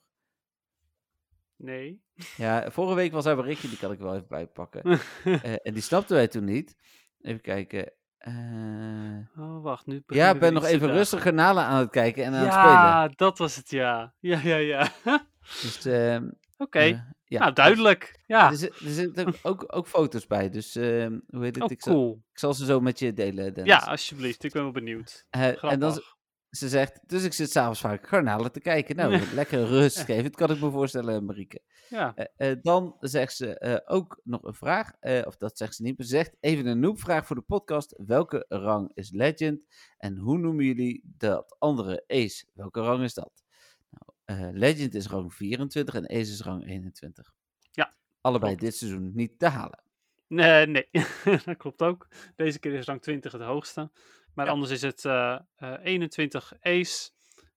Nee. Ja, vorige week was haar berichtje, die kan ik wel even bijpakken. <laughs> Eh, en die snapten wij toen niet. Even kijken. eh, oh, wacht, nu Ja, ik ben nog even rustig garnalen aan het kijken en aan het spelen. Ja, dat was het, ja. Ja, ja, ja. <laughs> Dus, ehm, Oké, eh, ja, nou duidelijk. Ja, Er, zit- er zitten ook, ook, foto's bij, dus ehm, hoe heet het? oh, ik, zal, cool. ik zal ze zo met je delen, Dennis. Ja, alsjeblieft. Ik ben wel benieuwd. En dan, ze zegt, dus ik zit s'avonds vaak garnalen te kijken. Nou, lekker rust geven, dat kan ik me voorstellen, Marieke. Ja, Eh, eh, dan zegt ze eh, ook nog een vraag, eh, of dat zegt ze niet, maar ze zegt even een noobvraag voor de podcast. Welke rang is Legend en hoe noemen jullie dat andere Ace? Welke rang is dat? Nou, eh, Legend is rang 24 en Ace is rang 21. Ja, Allebei klopt. dit seizoen niet te halen. nee, nee. <laughs> dat klopt ook. Deze keer is rang 20 het hoogste. Maar Ja. anders is het eh, eh, 21 Ace.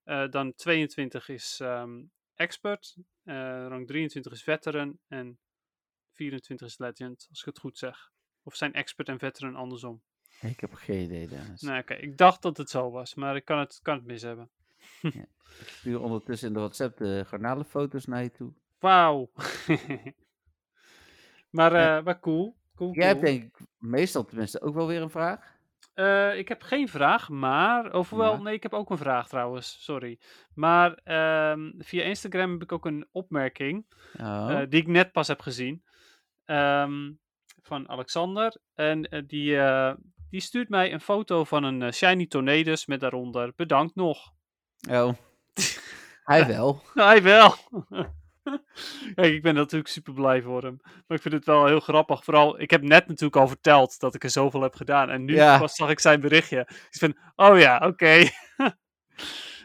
eh, dan 22 is ehm, Expert. eh, rang 23 is Veteran. En 24 is Legend, als ik het goed zeg. Of zijn Expert en Veteran andersom? Ik heb geen idee, Dennis. Nee, oké. Ik dacht dat het zo was, maar ik kan het, kan het mis hebben. Ik stuur ondertussen in de WhatsApp de garnalenfoto's naar je toe. Wauw. <laughs> maar, Ja. eh, maar cool. cool, Jij hebt denk ik meestal tenminste ook wel weer een vraag. Eh, ik heb geen vraag, maar. Of wel, Maar? nee, ik heb ook een vraag trouwens. Sorry. Maar ehm, via Instagram heb ik ook een opmerking. Oh. eh, die ik net pas heb gezien. ehm, van Alexander. En eh, die, die stuurt mij een foto van een Shiny Tornadus met daaronder. Bedankt nog. oh. <laughs> Hij wel. Nou, hij wel. <laughs> <laughs> Kijk, ik ben natuurlijk super blij voor hem. Maar ik vind het wel heel grappig. Vooral, ik heb net natuurlijk al verteld dat ik er zoveel heb gedaan. En nu Ja. pas zag ik zijn berichtje. Dus ik van, oh ja, oké. <laughs>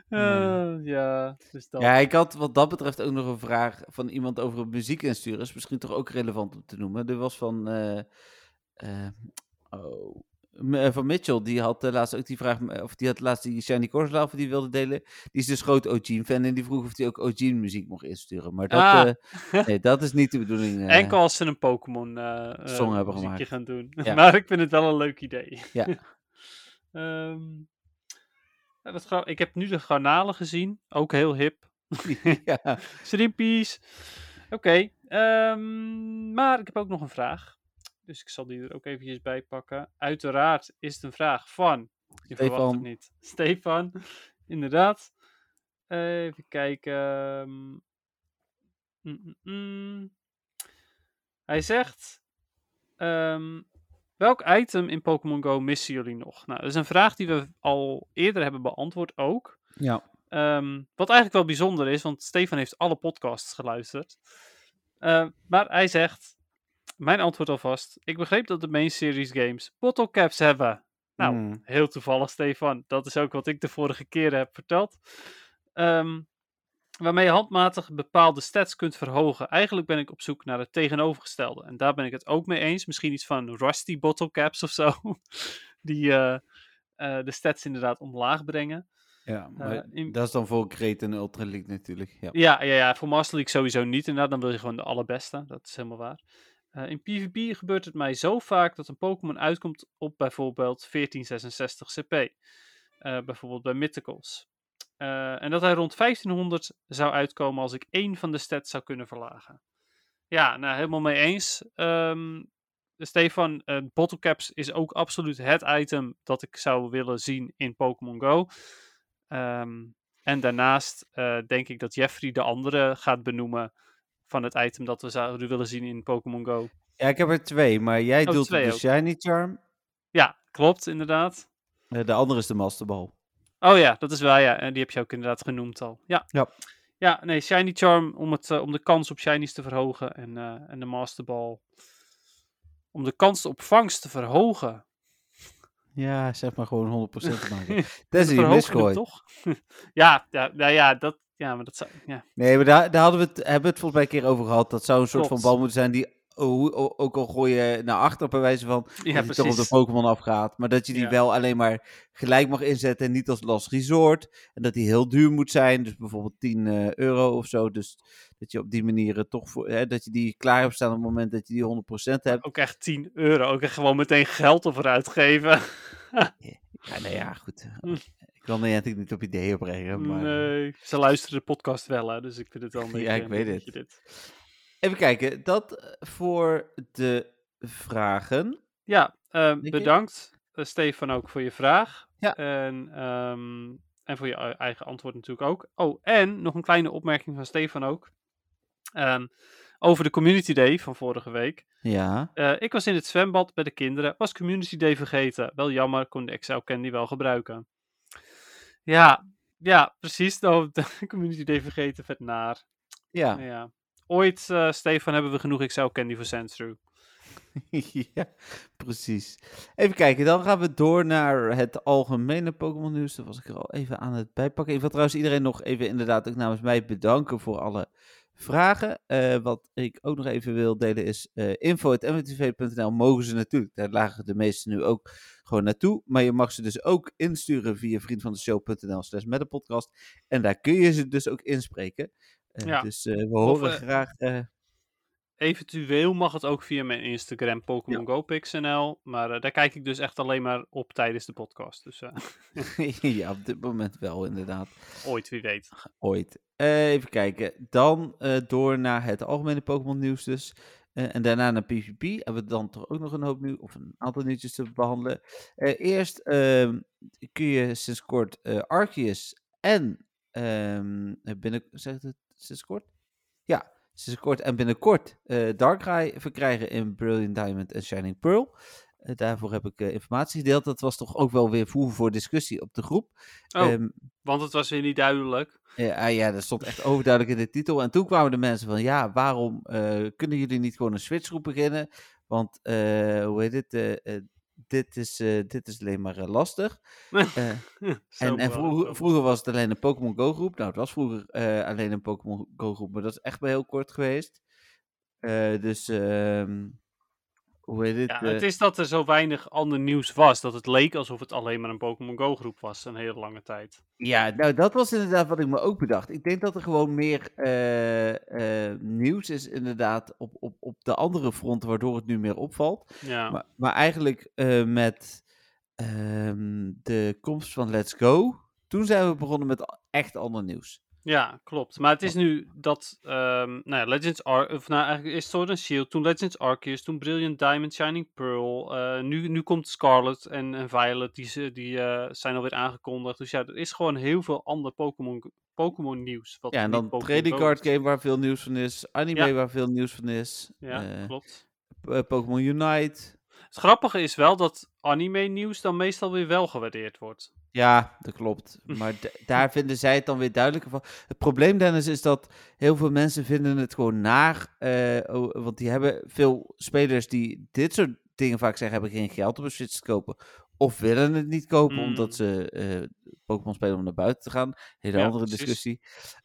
Ja. Eh, ja, dus dat. Ja, ik had wat dat betreft ook nog een vraag van iemand over muziek insturen. Is misschien toch ook relevant om te noemen. Er was van, eh, eh, oh, van Mitchell, die had eh, laatst ook die vraag, eh, of die had laatst die Shiny Corsola die wilde delen. Die is dus groot OG-fan en die vroeg of hij ook OG-muziek mocht insturen. Maar dat, Ah. eh, nee, dat is niet de bedoeling. eh. Enkel als ze een Pokémon eh eh, Song hebben gemaakt. gaan doen. Ja. <laughs> maar ik vind het wel een leuk idee. Ja. <laughs> Wat gra- ik heb nu de garnalen gezien. Ook heel hip. <laughs> ja. Shrimpies. Oké, ehm, maar ik heb ook nog een vraag. Dus ik zal die er ook eventjes bij pakken. Uiteraard is het een vraag van... Je verwacht het Stefan. niet. <laughs> Stefan, inderdaad. Even kijken. Mm, mm, mm. Hij zegt... ehm, welk item in Pokémon Go missen jullie nog? Nou, dat is een vraag die we al eerder hebben beantwoord ook. ja. Ehm, wat eigenlijk wel bijzonder is, want Stefan heeft alle podcasts geluisterd. Eh, maar hij zegt, mijn antwoord alvast, ik begreep dat de main series games bottle caps hebben. Nou, Hmm. heel toevallig Stefan, dat is ook wat ik de vorige keren heb verteld. Ehm, waarmee je handmatig bepaalde stats kunt verhogen. Eigenlijk ben ik op zoek naar het tegenovergestelde. En daar ben ik het ook mee eens. Misschien iets van rusty bottle caps of zo. <laughs> Die eh, eh, de stats inderdaad omlaag brengen. Ja, maar Eh, in- dat is dan voor Great en Ultra League natuurlijk. Ja. Ja, ja, ja, voor Master League sowieso niet. Inderdaad, dan wil je gewoon de allerbeste. Dat is helemaal waar. Eh, in PvP gebeurt het mij zo vaak dat een Pokémon uitkomt op bijvoorbeeld 1466 CP. Eh, bijvoorbeeld bij Mythicals. Eh, en dat hij rond 1500 zou uitkomen als ik één van de stats zou kunnen verlagen. Ja, nou, helemaal mee eens. Ehm, Stefan, eh Bottle Caps is ook absoluut het item dat ik zou willen zien in Pokémon Go. Ehm, en daarnaast denk ik dat Jeffrey de andere gaat benoemen van het item dat we zouden willen zien in Pokémon Go. ja, ik heb er twee, maar jij Oh, doet twee de ook. Shiny Charm. Ja, klopt, inderdaad. Eh, de andere is de Master Ball. Oh ja, dat is waar, ja. En die heb je ook inderdaad genoemd al. Ja. Ja. Ja, nee, Shiny Charm om, het, eh, om de kans op Shinies te verhogen. En, eh, en de Master Ball om de kans op vangst te verhogen. Ja, zeg maar gewoon 100% te maken. <laughs> Dat Tenzij je toch? <laughs> ja, ja, nou ja, dat, ja, maar dat zou, ja. Nee, maar daar, daar hadden we het, hebben we het volgens mij een keer over gehad. Dat zou een soort Klopt. van bal moeten zijn die ook al gooi je naar achter bij wijze van, Ja, dat je toch op de. Pokémon afgaat. Maar dat je die Ja. wel alleen maar gelijk mag inzetten en niet als last resort. En dat die heel duur moet zijn, dus bijvoorbeeld 10 eh, euro of zo. Dus dat je op die manier er toch voor, hè, dat je die klaar hebt staan op het moment dat je die 100% hebt. Ook echt 10 euro. Ook echt gewoon meteen geld ervoor uitgeven. Ja, nou ja, goed. Ik wil er natuurlijk niet op ideeën brengen, maar... Nee, ze luisteren de podcast wel, hè, dus ik vind het wel een <laughs> beetje... Ja, ik weet het. Dit. Even kijken, dat eh, voor de vragen. Ja, eh, je? bedankt eh, Stefan ook voor je vraag. Ja. En, ehm, en voor je eigen antwoord natuurlijk ook. Oh, en nog een kleine opmerking van Stefan ook. Ehm, over de Community Day van vorige week. Ja. Eh, ik was in het zwembad bij de kinderen, was Community Day vergeten. Wel jammer, kon de Excel Candy wel gebruiken. Ja, ja, precies. Nou, <laughs> de Community Day vergeten, vet naar. Ja. Ja. Ooit, eh, Stefan, hebben we genoeg Excel Candy voor Sandthrough. <laughs> ja, precies. Even kijken, dan gaan we door naar het algemene Pokémon nieuws. Daar was ik er al even aan het bijpakken. Ik wil trouwens iedereen nog even inderdaad ook namens mij bedanken voor alle vragen. Eh, wat ik ook nog even wil delen is eh info.mwtv.nl mogen ze natuurlijk. Daar lagen de meeste nu ook gewoon naartoe. Maar je mag ze dus ook insturen via vriendvandeshow.nl slash met de podcast. En daar kun je ze dus ook inspreken. Eh, Ja. Dus we horen graag... Eventueel mag het ook via mijn Instagram, Pokémon Go PixNL. Maar eh, daar kijk ik dus echt alleen maar op tijdens de podcast. Dus eh, <laughs> ja, op dit moment wel inderdaad. ooit, wie weet. <laughs> Ooit. Eh, even kijken. Dan door naar het algemene Pokémon nieuws dus. En daarna naar PvP. Hebben we dan toch ook nog een hoop nieuws, of een aantal nieuwtjes te behandelen. Eh, eerst ehm, kun je sinds kort Arceus en ehm binnen, zeg ik het sinds kort? Ja, sinds kort en binnenkort eh Darkrai verkrijgen in Brilliant Diamond en Shining Pearl. Eh, daarvoor heb ik eh, informatie gedeeld. Dat was toch ook wel weer voer voor discussie op de groep. Oh, Ehm, want het was weer niet duidelijk. ja, ah, ja, dat stond echt overduidelijk in de titel. En toen kwamen de mensen van, ja, waarom kunnen jullie niet gewoon een switchgroep beginnen? Want, hoe heet het, dit, is, eh, dit is alleen maar eh, lastig. <laughs> Zo en en wel, vroeger, vroeger was het alleen een Pokémon Go groep. Nou, het was vroeger alleen een Pokémon Go groep, maar dat is echt maar heel kort geweest. Dus, ehm, hoe heet het? Ja, eh, het is dat er zo weinig ander nieuws was. Dat het leek alsof het alleen maar een Pokémon Go groep was. Een hele lange tijd. Ja, nou dat was inderdaad wat ik me ook bedacht. Ik denk dat er gewoon meer eh, eh, nieuws is inderdaad op, op, op de andere fronten, waardoor het nu meer opvalt. Ja, Maar, maar eigenlijk met ehm, de komst van Let's Go, toen zijn we begonnen met echt ander nieuws. Ja klopt. Maar het is nu dat ehm, nou ja, Legends Ar of nou eigenlijk is Sword and Shield, toen Legends Arceus, toen Brilliant Diamond, Shining Pearl. eh, nu, nu komt Scarlet en, en Violet, die, ze- die eh, zijn alweer aangekondigd. Dus ja, er is gewoon heel veel ander Pokémon Pokémon nieuws. wat Ja, en dan trading card game waar veel nieuws van is, anime Ja. waar veel nieuws van is, Ja, eh, klopt. Pokémon Unite. Het grappige is wel dat anime nieuws dan meestal weer wel gewaardeerd wordt. Ja, dat klopt. <laughs> Maar daar vinden zij het dan weer duidelijker van. Het probleem, Dennis, is dat heel veel mensen vinden het gewoon naar. oh, want die hebben veel spelers die dit soort dingen vaak zeggen, hebben geen geld om een Switch te kopen. Of willen het niet kopen, Mm. omdat ze eh, Pokémon spelen om naar buiten te gaan. Hele Ja, andere discussie.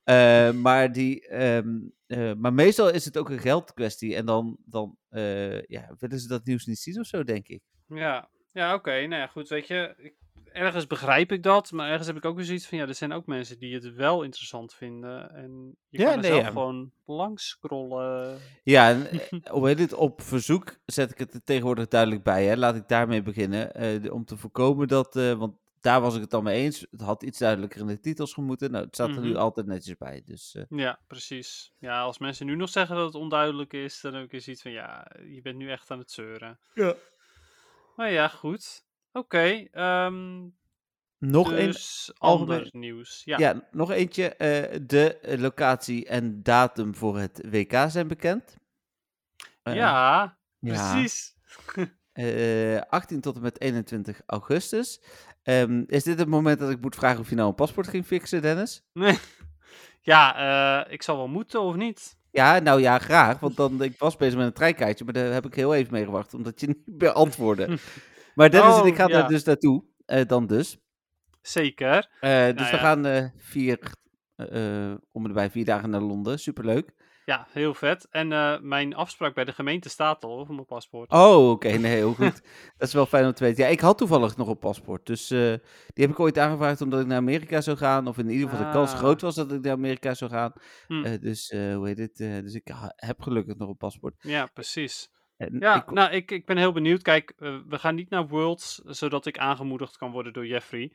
Eh, maar, die, ehm, eh, maar meestal is het ook een geldkwestie. En dan, dan eh, ja, willen ze dat nieuws niet zien of zo, denk ik. Ja, ja oké. Nou ja, goed, weet je. Ik, ergens begrijp ik dat, maar ergens heb ik ook weer zoiets van, ja, er zijn ook mensen die het wel interessant vinden. En je Ja, kan er nee, zelf ja. gewoon langs scrollen. Ja, en, <laughs> eh, hoe het? Op verzoek zet ik het er tegenwoordig duidelijk bij. Hè? Laat ik daarmee beginnen. om te voorkomen dat, want daar was ik het dan mee eens. Het had iets duidelijker in de titels gemoeten. Nou, het staat er nu Mhm. altijd netjes bij. Dus eh, Ja, precies. Ja, als mensen nu nog zeggen dat het onduidelijk is, dan heb ik eens iets van, ja, je bent nu echt aan het zeuren. Ja. Maar ja, goed. Oké, ehm nog één. dus algemeen- ander nieuws. Ja. Ja. nog eentje. eh, de locatie en datum voor het WK zijn bekend. Eh, ja, ja. precies. <laughs> Eh, 18 tot en met 21 augustus. Ehm, is dit het moment dat ik moet vragen of je nou een paspoort ging fixen, Dennis? Nee. <laughs> Ja, eh, ik zal wel moeten of niet. Ja, nou ja, graag. Want dan, ik was bezig met een treinkaartje, maar daar heb ik heel even mee gewacht, omdat je <laughs> niet beantwoordde. <laughs> Maar Dennis en ik Oh, gaan ja. daar dus naartoe. eh, dan dus. Zeker. Eh, dus Nou we ja. gaan vier, om en bij vier dagen naar Londen. Superleuk. Ja, heel vet. En eh, mijn afspraak bij de gemeente staat al over mijn paspoort. Oh, oké. Nee, heel goed. <laughs> dat is wel fijn om te weten. Ja, ik had toevallig nog een paspoort. Dus eh, die heb ik ooit aangevraagd omdat ik naar Amerika zou gaan. Of in ieder geval de kans Ah. groot was dat ik naar Amerika zou gaan. Hm. Eh, dus, hoe heet het? dus ik heb gelukkig nog een paspoort. Ja, precies. Ja, ik, nou, ik, ik ben heel benieuwd. Kijk, eh, we gaan niet naar Worlds, zodat ik aangemoedigd kan worden door Jeffrey.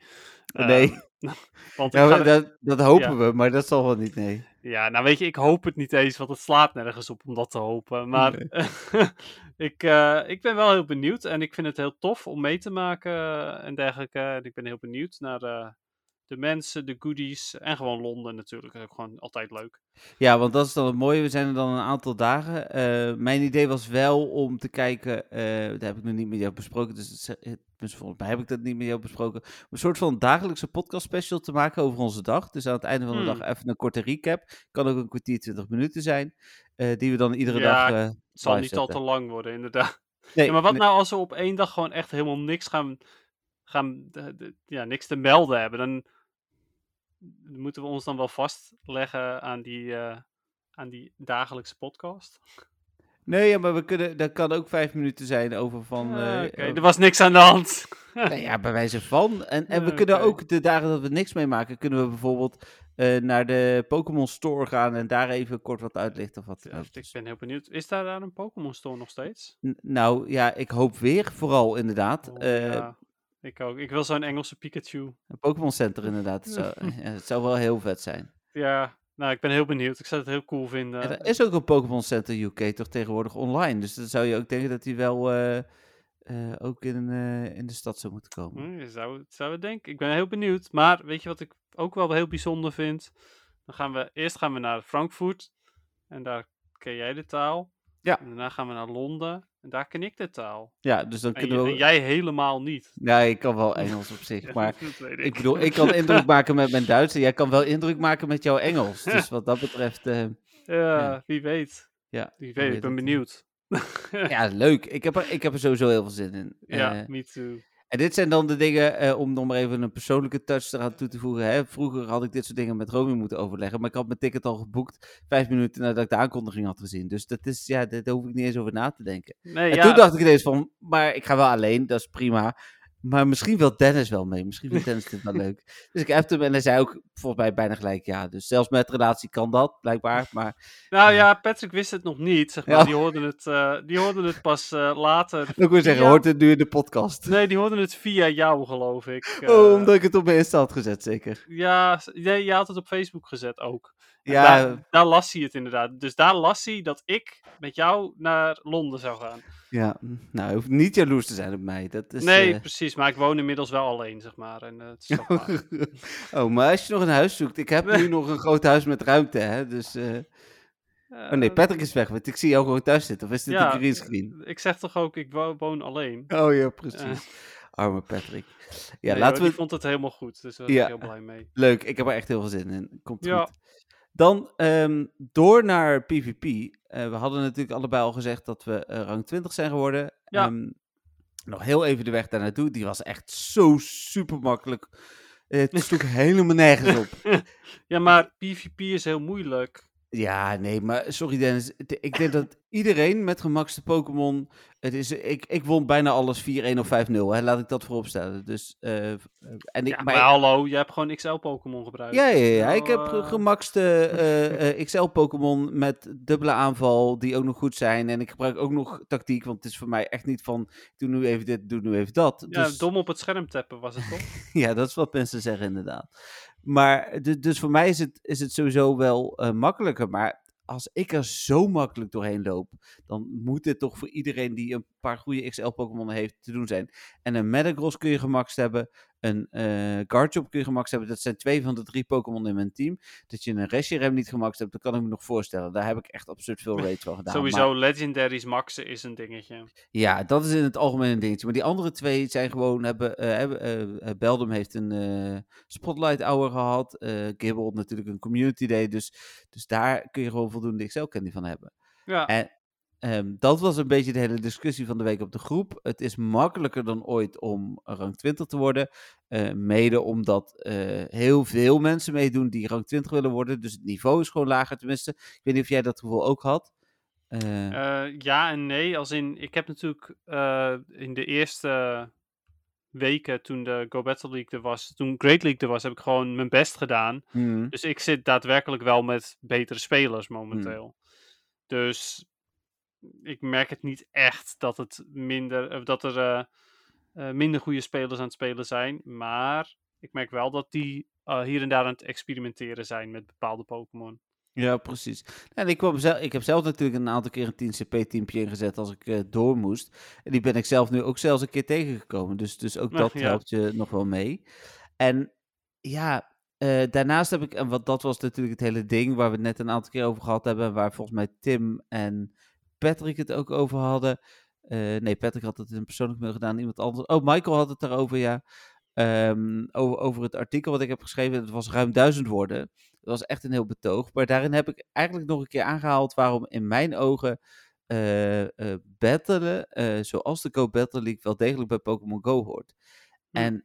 nee, Ehm, <laughs> want er- dat, dat hopen ja. we, maar dat zal wel niet, nee. Ja, nou weet je, ik hoop het niet eens, want het slaat nergens op om dat te hopen. Maar <laughs> ik, eh, ik ben wel heel benieuwd en ik vind het heel tof om mee te maken eh, en dergelijke. En ik ben heel benieuwd naar eh, de mensen, de goodies en gewoon Londen natuurlijk. Dat is ook gewoon altijd leuk. Ja, want dat is dan het mooie. We zijn er dan een aantal dagen. Eh, mijn idee was wel om te kijken. eh dat heb ik nog niet met jou besproken. Dus het, dus volgens mij heb ik dat niet met jou besproken. Om een soort van dagelijkse podcast special te maken over onze dag. Dus aan het einde van de Hmm. dag even een korte recap. Kan ook een kwartier, 20 minuten zijn. eh, die we dan iedere Ja, dag. Het zal niet al te lang worden, inderdaad. <laughs> Nee, Ja, maar wat nee, nou als we op één dag gewoon echt helemaal niks gaan, gaan ja, niks te melden hebben? Dan moeten we ons dan wel vastleggen aan die, eh, aan die dagelijkse podcast. nee, ja, maar we kunnen. Dat kan ook vijf minuten zijn over van. Ah, eh, eh, er was niks aan de hand. Nou ja, bij wijze van. En, <laughs> en we kunnen ook de dagen dat we niks meemaken, kunnen we bijvoorbeeld eh, naar de Pokémon Store gaan en daar even kort wat uitlichten. Of wat Ja, ik ben heel benieuwd. Is daar, daar een Pokémon Store nog steeds? n- nou ja, ik hoop weer, vooral inderdaad. Oh, ja, ik ook. Ik wil zo'n Engelse Pikachu. Een Pokémon Center inderdaad. Het zou, <laughs> ja, het zou wel heel vet zijn. Ja, nou, ik ben heel benieuwd. Ik zou het heel cool vinden. En er is ook een Pokémon Center UK toch tegenwoordig online. Dus dan zou je ook denken dat die wel eh, eh, ook in, eh, in de stad zou moeten komen. Hm, je zou, zou het denken. Ik ben heel benieuwd. Maar weet je wat ik ook wel heel bijzonder vind? Dan gaan we, eerst gaan we naar Frankfurt. En daar ken jij de taal. Ja. En daarna gaan we naar Londen. En daar ken ik de taal. Ja, dus dan En, kunnen we... jij helemaal niet. Ja, ik kan wel <laughs> Engels op zich, maar... Ik bedoel, ik kan indruk <laughs> maken met mijn Duits en jij kan wel indruk maken met jouw Engels. Dus wat dat betreft, eh, Ja, wie weet. ja. Wie weet ik ben benieuwd. Ja, leuk. Ik heb, er, ik heb er sowieso heel veel zin in. ja, Eh, me too. En dit zijn dan de dingen, eh, om nog maar even een persoonlijke touch eraan toe te voegen. Hè. Vroeger had ik dit soort dingen met Romy moeten overleggen, maar ik had mijn ticket al geboekt vijf minuten nadat ik de aankondiging had gezien. Dus dat is, ja, daar daar hoef ik niet eens over na te denken. Nee, En ja, toen dacht ik ineens van, maar ik ga wel alleen, dat is prima. Maar misschien wil Dennis wel mee. Misschien vindt <laughs> Dennis dit wel leuk. Dus ik heb hem en hij zei ook volgens mij bijna gelijk ja. Dus zelfs met relatie kan dat, blijkbaar. <laughs> Maar Nou ja, Patrick wist het nog niet. Zeg maar. Ja. Die, hoorde het, eh, die hoorde het pas eh, later. <laughs> ik wil zeggen, hoort het nu in de podcast? Nee, die hoorde het via jou, geloof ik. oh, Eh, omdat ik het op mijn Insta had gezet, zeker. Ja, nee, je had het op Facebook gezet ook. Ja, Daar, daar las hij het inderdaad. Dus daar las hij dat ik met jou naar Londen zou gaan. ja. Nou, je hoeft niet jaloers te zijn op mij. Dat is, nee, eh, preach, maar ik woon inmiddels wel alleen, zeg maar. En, eh, het is maar- <laughs> oh, maar als je nog een huis zoekt. Ik heb nu <laughs> nog een groot huis met ruimte, hè. Dus, eh, oh nee, Patrick is weg, want ik zie jou gewoon thuis zitten. Of is dit ja, een greenscreen? Ik zeg toch ook, ik wo- woon alleen. Oh ja, precies. Arme Patrick. Ja, Nee, laten we... Die vond het helemaal goed, dus daar Ja. ik heel blij mee. Leuk, ik heb er echt heel veel zin in. Komt Ja. goed. Dan ehm, door naar PvP. Eh, we hadden natuurlijk allebei al gezegd dat we eh, rang 20 zijn geworden. Ja. Ehm, nog heel even de weg daar naartoe. Die was echt zo super makkelijk. Het sloeg <laughs> helemaal nergens op. Ja, maar PvP is heel moeilijk. Ja, nee, maar sorry Dennis. Ik denk dat iedereen met gemakste Pokémon. Het is, ik, ik won bijna alles 4-1 of 5-0. Hè? Laat ik dat vooropstellen. Dus, eh, en ik, Ja, maar- maar hallo, je hebt gewoon XL-Pokémon gebruikt. Ja, ja, ja. Ik heb Nou, ge- eh, gemakste <laughs> eh, XL-Pokémon met dubbele aanval die ook nog goed zijn. En ik gebruik ook nog tactiek, want het is voor mij echt niet van doe nu even dit, doe nu even dat. Ja, Dus, dom op het scherm tappen was het toch? <laughs> ja, dat is wat mensen zeggen inderdaad. Maar du- dus voor mij is het, is het sowieso wel makkelijker. Maar als ik er zo makkelijk doorheen loop, dan moet dit toch voor iedereen die een paar goede XL-Pokémon heeft te doen zijn. En een Metagross kun je gemaxt hebben, een eh Garchomp kun je gemaxt hebben. Dat zijn twee van de drie Pokémon in mijn team. Dat je een Reshiram niet gemaxt hebt, dat kan ik me nog voorstellen. Daar heb ik echt absurd veel rage van gedaan. Maar- Sowieso, legendaries maxen is een dingetje. ja, dat is in het algemeen een dingetje. Maar die andere twee zijn gewoon, hebben, hebben eh, Beldum heeft een Spotlight Hour gehad. eh Gibble natuurlijk een Community Day. Dus, dus daar kun je gewoon voldoende XL-candy van hebben. Ja, En, ehm, dat was een beetje de hele discussie van de week op de groep. Het is makkelijker dan ooit om rang 20 te worden. eh, mede omdat eh, heel veel mensen meedoen die rang 20 willen worden. Dus het niveau is gewoon lager. Tenminste, ik weet niet of jij dat gevoel ook had. Eh, Eh, ja en nee. Als in, ik heb natuurlijk eh, in de eerste weken toen de Go Battle League er was, toen Great League er was, heb ik gewoon mijn best gedaan. hmm. Dus ik zit daadwerkelijk wel met betere spelers momenteel. Dus ik merk het niet echt dat het minder, of dat er eh, eh, minder goede spelers aan het spelen zijn. Maar ik merk wel dat die eh, hier en daar aan het experimenteren zijn met bepaalde Pokémon. Ja, precies. En ik, kwam zelf, ik heb zelf natuurlijk een aantal keer een 10cp-teampje ingezet als ik door moest. En die ben ik zelf nu ook zelfs een keer tegengekomen. Dus, dus ook dat ja. helpt je nog wel mee. En ja, daarnaast heb ik, en wat dat was natuurlijk het hele ding waar we het net een aantal keer over gehad hebben. Waar volgens mij Tim en Patrick het ook over hadden. Eh, nee, Patrick had het in een persoonlijk mail gedaan. Iemand anders. Oh, Michael had het daarover, ja. Ehm, over, over het artikel wat ik heb geschreven. Het was ruim duizend woorden. Dat was echt een heel betoog. Maar daarin heb ik eigenlijk nog een keer aangehaald waarom in mijn ogen eh, battelen, zoals de Go Battle League, wel degelijk bij Pokémon Go hoort. En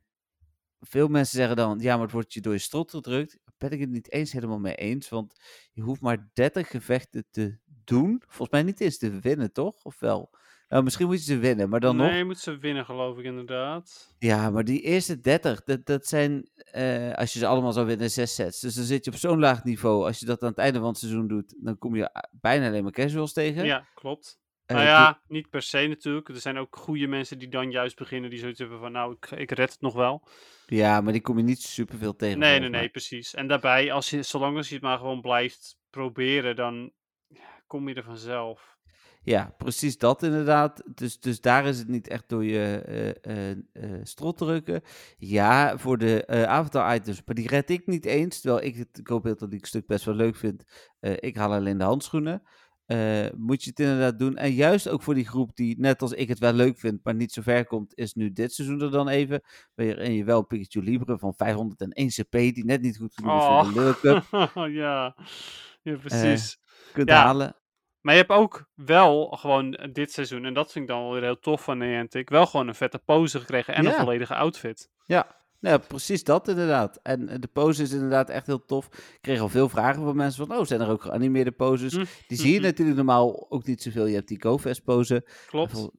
veel mensen zeggen dan, ja, maar het wordt je door je strot gedrukt. Daar ben ik het niet eens helemaal mee eens, want je hoeft maar 30 gevechten te doen. Volgens mij niet eens te winnen, toch? Of wel? Nou, misschien moet je ze winnen, maar dan nee, nog... je moet ze winnen geloof ik inderdaad. Ja, maar die eerste 30, dat, dat zijn, eh, als je ze allemaal zou winnen, zes sets. Dus dan zit je op zo'n laag niveau. Als je dat aan het einde van het seizoen doet, dan kom je bijna alleen maar casuals tegen. Ja, klopt. Eh, nou die- ja, niet per se natuurlijk. Er zijn ook goede mensen die dan juist beginnen die zoiets hebben van, nou, ik, ik red het nog wel. ja, maar die kom je niet superveel tegen. Nee, nee, nee, precies. En daarbij, als je, zolang als je het maar gewoon blijft proberen, dan kom je er vanzelf. Ja, precies dat inderdaad. Dus, dus daar is het niet echt door je eh, eh, eh, strot drukken. Ja, voor de avatar items, maar die red ik niet eens. Terwijl ik het Go-Battle League stuk best wel leuk vind. Ik haal alleen de handschoenen. Moet je het inderdaad doen. En juist ook voor die groep die, net als ik het wel leuk vind, maar niet zo ver komt, is nu dit seizoen er dan even. Waarin je wel Pikachu Libre van 501 CP, die net niet goed genoeg is voor de Lure Cup, <laughs> ja. ja, precies. kunt Ja. halen. Maar je hebt ook wel gewoon eh, dit seizoen, en dat vind ik dan wel weer heel tof van Niantic, wel gewoon een vette pose gekregen en een volledige outfit. Ja, ja, precies dat inderdaad. En eh, de pose is inderdaad echt heel tof. Ik kreeg al veel vragen van mensen van, oh, zijn er ook geanimeerde poses? Hm, Die zie je mhm. natuurlijk normaal ook niet zoveel. Je hebt die GoFest pose. Klopt.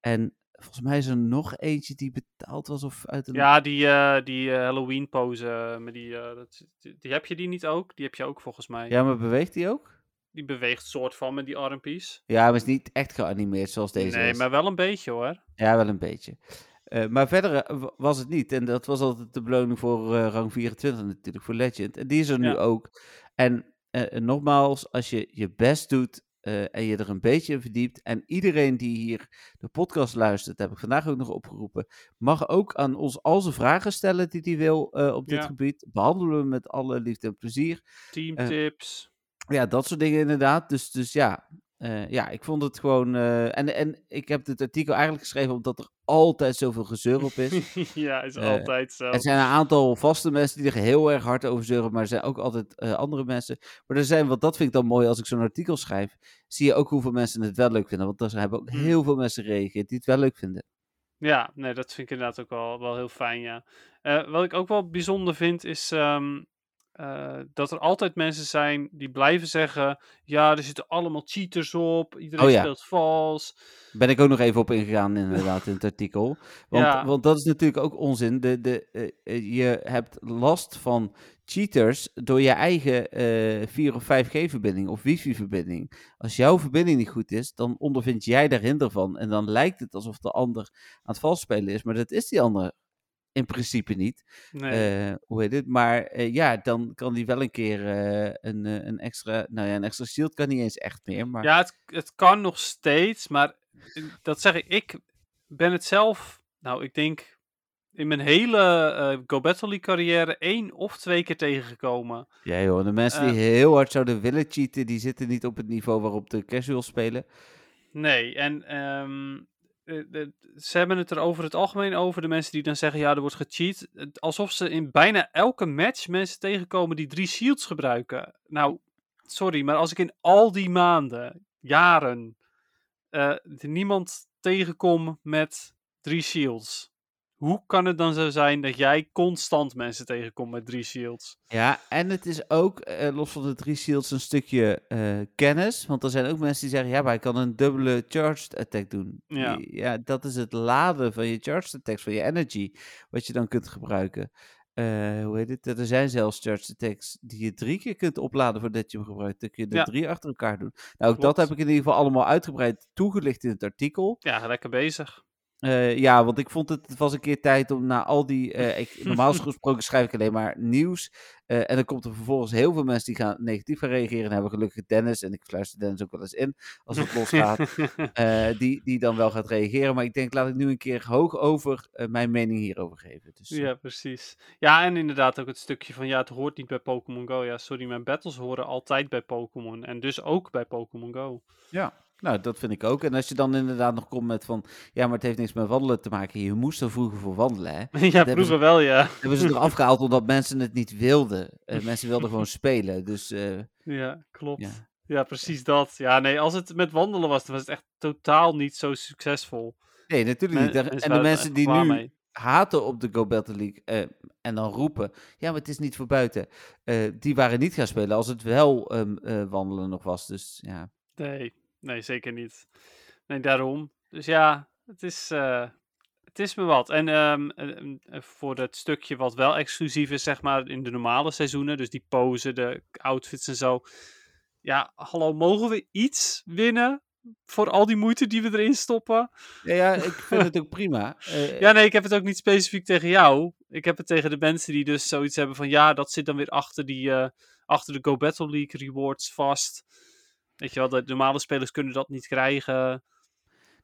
En volgens mij is er nog eentje die betaald was of uit een... Ja, die, eh, die Halloween pose, met die, dat, die, die heb je die niet ook? Die heb je ook volgens mij. Ja, maar beweegt die ook? Die beweegt soort van met die armpies. Ja, maar is niet echt geanimeerd zoals deze nee, is. maar wel een beetje hoor. Ja, wel een beetje. Eh, maar verder eh, wa- was het niet. En dat was altijd de beloning voor eh, rang 24 natuurlijk, voor Legend. En die is er nu ook. En nogmaals, als je je best doet en je er een beetje in verdiept... en iedereen die hier de podcast luistert, heb ik vandaag ook nog opgeroepen... mag ook aan ons al zijn vragen stellen die hij wil op dit Ja. gebied. Behandelen we met alle liefde en plezier. Teamtips. Ja, dat soort dingen inderdaad. Dus, dus ja, eh, ja, ik vond het gewoon... eh, en, en ik heb dit artikel eigenlijk geschreven omdat er altijd zoveel gezeur op is. <laughs> ja, is eh, altijd zo. Er zijn een aantal vaste mensen die er heel erg hard over zeuren, maar er zijn ook altijd andere mensen. Maar er zijn, want dat vind ik dan mooi als ik zo'n artikel schrijf, zie je ook hoeveel mensen het wel leuk vinden. Want er hebben ook Hmm. heel veel mensen gereageerd die het wel leuk vinden. Ja, nee, dat vind ik inderdaad ook wel, wel heel fijn, ja. Wat ik ook wel bijzonder vind, is ehm, eh, dat er altijd mensen zijn die blijven zeggen... Ja, er zitten allemaal cheaters op, iedereen Oh ja. speelt vals. Ben ik ook nog even op ingegaan inderdaad in het artikel. Want, Ja. want dat is natuurlijk ook onzin. De, de, eh, eh, je hebt last van cheaters door je eigen eh 4 of 5G-verbinding of wifi-verbinding. Als jouw verbinding niet goed is, dan ondervind jij daar hinder van. En dan lijkt het alsof de ander aan het vals spelen is, maar dat is die ander in principe niet. Nee. Eh, hoe heet het? Maar eh, ja, dan kan die wel een keer eh, een, een extra... Nou ja, een extra shield kan niet eens echt meer, maar... Ja, het, het kan nog steeds, maar dat zeg ik, ik ben het zelf, nou, ik denk in mijn hele eh Go Battle League carrière één of twee keer tegengekomen. Ja joh, de mensen die heel hard zouden willen cheaten, die zitten niet op het niveau waarop de casuals spelen. Nee, en ehm, eh, ze hebben het er over het algemeen over, de mensen die dan zeggen, ja, er wordt gecheat. Alsof ze in bijna elke match mensen tegenkomen die drie shields gebruiken. Nou, sorry, maar als ik in al die maanden, jaren, eh, niemand tegenkom met drie shields. Hoe kan het dan zo zijn dat jij constant mensen tegenkomt met drie shields? Ja, en het is ook, eh, los van de drie shields, een stukje eh, kennis. Want er zijn ook mensen die zeggen, ja, maar ik kan een dubbele charged attack doen. Ja. Ja dat is het laden van je charged attacks, van je energy, wat je dan kunt gebruiken. Eh, hoe heet het? Er zijn zelfs charged attacks die je drie keer kunt opladen voordat je hem gebruikt. Dan kun je er Ja. drie achter elkaar doen. Nou, ook Klopt. dat heb ik in ieder geval allemaal uitgebreid toegelicht in het artikel. Ja, lekker bezig. Eh, ja, want ik vond het, het was een keer tijd om na al die. eh, ik, <laughs> normaal gesproken schrijf ik alleen maar nieuws. eh, en dan komt er vervolgens heel veel mensen die gaan negatief gaan reageren. En hebben gelukkig Dennis. En ik fluister Dennis ook wel eens in als het losgaat. <laughs> die, die dan wel gaat reageren. Maar ik denk, laat ik nu een keer hoog over mijn mening hierover geven. Dus, Ja, precies. Ja, en inderdaad ook het stukje van ja, het hoort niet bij Pokémon Go. Ja, sorry, mijn battles horen altijd bij Pokémon. En dus ook bij Pokémon Go. ja. Nou, dat vind ik ook. En als je dan inderdaad nog komt met van. Ja, maar het heeft niks met wandelen te maken. Je moest er vroeger voor wandelen. Hè? <laughs> ja, vroeger ze- wel, ja. Hebben ze <laughs> eraf gehaald omdat mensen het niet wilden. Eh, <laughs> mensen wilden gewoon spelen. Dus eh, Ja, klopt. ja. Ja. precies dat. Ja, nee, als het met wandelen was, dan was het echt totaal niet zo succesvol. Nee, natuurlijk niet. Men- En- de er mensen die nu mee. haten op de Go Battle League eh, en dan roepen, ja, maar het is niet voor buiten. die waren niet gaan spelen als het wel ehm, eh, wandelen nog was. Dus ja, Nee, nee, zeker niet. Nee, daarom. Dus ja, het is, eh, het is me wat. En ehm, eh, eh, voor het stukje wat wel exclusief is, zeg maar, in de normale seizoenen, dus die pose, de outfits en zo. Ja, hallo, mogen we iets winnen voor al die moeite die we erin stoppen? ja, ja ik vind het <laughs> ook prima. Eh, Ja, nee, ik heb het ook niet specifiek tegen jou. Ik heb het tegen de mensen die dus zoiets hebben van, ja, dat zit dan weer achter, die, eh, achter de Go Battle League rewards vast. Weet je wel, de normale spelers kunnen dat niet krijgen.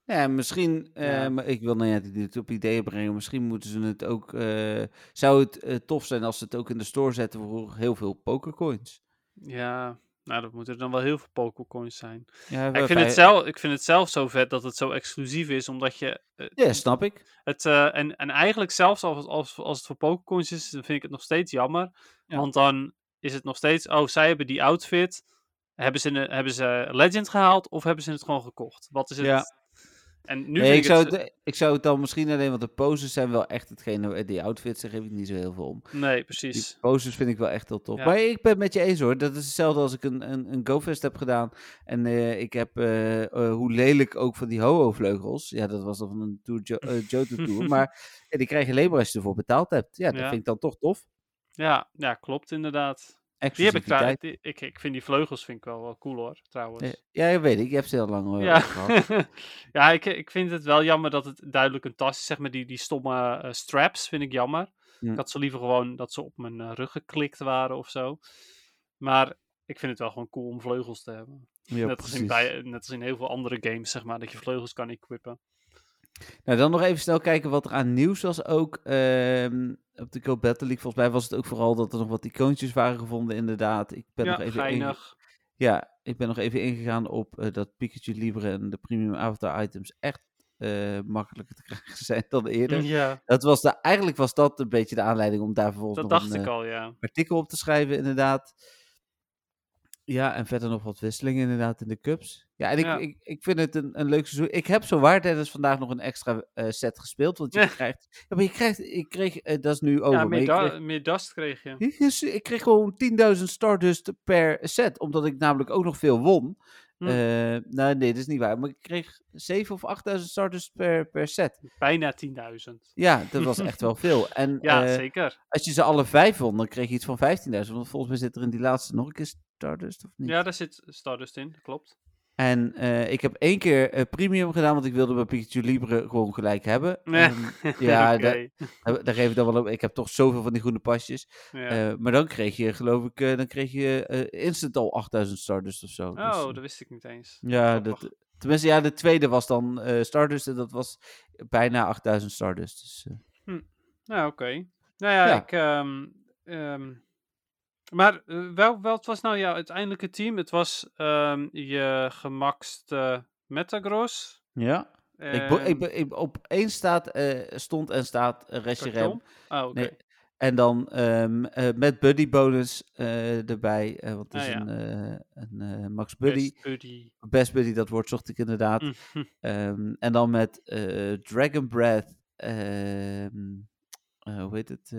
Ja, misschien, eh, Ja. maar ik wil nou ja, dit op ideeën brengen. Misschien moeten ze het ook. eh, zou het eh, tof zijn als ze het ook in de store zetten voor heel veel pokercoins? Ja, nou, dat moeten er dan wel heel veel Pokécoins zijn. Ja, ik, vind het zelf, ik vind het zelf zo vet dat het zo exclusief is, omdat je Ja, snap ik. het... en, en eigenlijk zelfs als, als, als het voor Pokécoins is, dan vind ik het nog steeds jammer. Ja. Want dan is het nog steeds, oh, zij hebben die outfit. Hebben ze, een, hebben ze Legend gehaald of hebben ze het gewoon gekocht? Wat is het? Ja. En nu Nee, ik, ik, zou het... het, ik zou het dan misschien alleen, want de poses zijn wel echt hetgene. eh, Die outfits, daar geef ik niet zo heel veel om. Nee, Die precies. poses vind ik wel echt heel tof. Ja. Maar ik ben het met je eens hoor. Dat is hetzelfde als ik een, een, een GoFest heb gedaan. En eh, ik heb, eh, eh, hoe lelijk ook van die Ho-Oh-vleugels. Ja, dat was dan van een tour, jo eh, <laughs> Johto Tour. maar ja, die krijg je alleen maar als je ervoor betaald hebt. Ja, dat Ja. vind ik dan toch tof. Ja, ja, klopt inderdaad. Die heb ik, die- ik, ik vind die vleugels vind ik wel, wel cool hoor, trouwens. Eh, Ja, ja, weet ik. Je hebt ze heel lang eh, Ja, gehad. <laughs> ja ik, ik vind het wel jammer dat het duidelijk een tas is. Zeg maar die, die stomme eh, straps vind ik jammer. Hm. Ik had ze liever gewoon dat ze op mijn rug geklikt waren of zo. Maar ik vind het wel gewoon cool om vleugels te hebben. Ja, net, als in bij, net als in heel veel andere games, zeg maar, dat je vleugels kan equippen. Nou, dan nog even snel kijken wat er aan nieuws was ook. ehm, op de Go Battle League, volgens mij was het ook vooral dat er nog wat icoontjes waren gevonden, inderdaad. Ik ben ja, nog even geinig. Ja, ik ben nog even ingegaan op eh, dat Pikachu Libre en de premium avatar items echt eh, makkelijker te <laughs> krijgen zijn dan eerder. Ja, Dat was de, eigenlijk was dat een beetje de aanleiding om daar vervolgens dat nog dacht een ik eh, al, ja. artikel op te schrijven, inderdaad. Ja, en verder nog wat wisselingen inderdaad in de cups. Ja, en ik, Ja. ik, ik vind het een, een leuk seizoen. Ik heb zo waar tijdens vandaag nog een extra eh, set gespeeld, want je Ja. krijgt... Ja, maar je krijgt... Ik kreeg... eh, dat is nu over, Ja, meer, je da- kreeg- meer dust kreeg je. ik, <laughs> ik kreeg gewoon 10.000 Stardust per set, omdat ik namelijk ook nog veel won. Hm. Eh, nou, nee, dat is niet waar. Maar ik kreeg 7 of 8.000 Stardust per, per set. Bijna 10.000. Ja, dat was echt wel veel. <laughs> En Ja, eh, zeker. als je ze alle vijf won, dan kreeg je iets van 15.000. Want volgens mij zit er in die laatste nog een keer Stardust, of niet? Ja, daar zit Stardust in, dat klopt. En eh, ik heb één keer eh, premium gedaan, want ik wilde bij Pikachu Libre gewoon gelijk hebben. Nee. <laughs> Ja, daar, daar geef ik dan wel op. Ik heb toch zoveel van die groene pasjes. Ja. Eh, maar dan kreeg je, geloof ik, dan kreeg je instant al 8000 Stardust of zo. Dus, oh, dat wist ik niet eens. ja, dat, tenminste, ja, de tweede was dan Stardust en dat was bijna 8000 Stardust. Dus, eh, Nou, oké. Nou ja, Ja. ik... ehm, ehm, maar eh, wel, wel, het was nou jouw uiteindelijke team. Het was ehm, je gemakste Metagross. ja. ik, op één staat, eh, stond en staat uh, Reshiram. Oh. Nee, En dan ehm, eh, met buddy bonus eh, erbij. eh, want het is Ah, ja. een, eh, een eh, Max Buddy. Best buddy. Best buddy, dat woord zocht ik inderdaad. Mhm. Ehm, en dan met eh, Dragon Breath. eh, hoe heet het?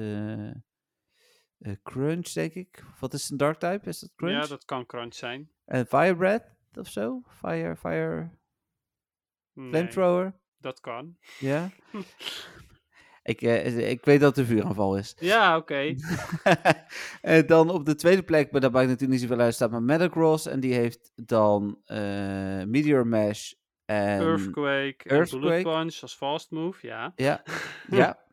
Eh, eh, crunch, denk ik. Wat is een dark type? Is dat Crunch? Ja, dat kan crunch zijn. En Fire Breath of zo? Fire, fire, Nee, flamethrower? dat kan. Ja? <laughs> ik, eh, ik weet dat het een vuuraanval is. Ja, oké. <laughs> en dan op de tweede plek, maar daar maakt natuurlijk niet zoveel uit, staat maar Metagross. En die heeft dan eh, Meteor Mash en... Earthquake, en Earthquake. Bullet Punch als fast move, ja. Ja, ja. <laughs>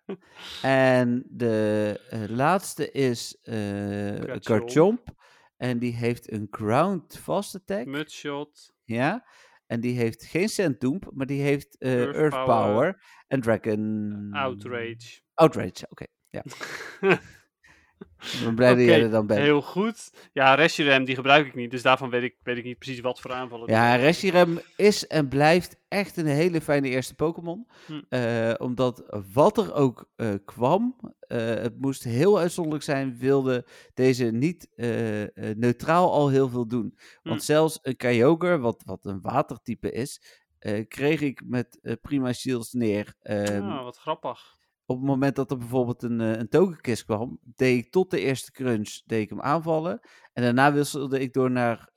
En de eh, laatste is eh Garchomp. En die heeft een ground fast attack. Mudshot. Ja. En die heeft geen Centoomp, maar die heeft eh, Earth Earth, Power. Power. en Dragon... Outrage. Outrage, oké. ja. <laughs> Ik ben blij dat jij er dan bent. Heel goed. Ja, Reshiram die gebruik ik niet, dus daarvan weet ik, weet ik niet precies wat voor aanvallen. Ja. Reshiram is en blijft echt een hele fijne eerste Pokémon. Hm. Eh, omdat wat er ook eh, kwam, eh, het moest heel uitzonderlijk zijn, wilde deze niet neutraal al heel veel doen. Want Hm. zelfs een Kyogre, wat, wat een watertype is, kreeg ik met prima shields neer. Ehm, Ah, wat grappig. Op het moment dat er bijvoorbeeld een, eh, een togekiss kwam, deed ik tot de eerste crunch deed ik hem aanvallen. En daarna wisselde ik door naar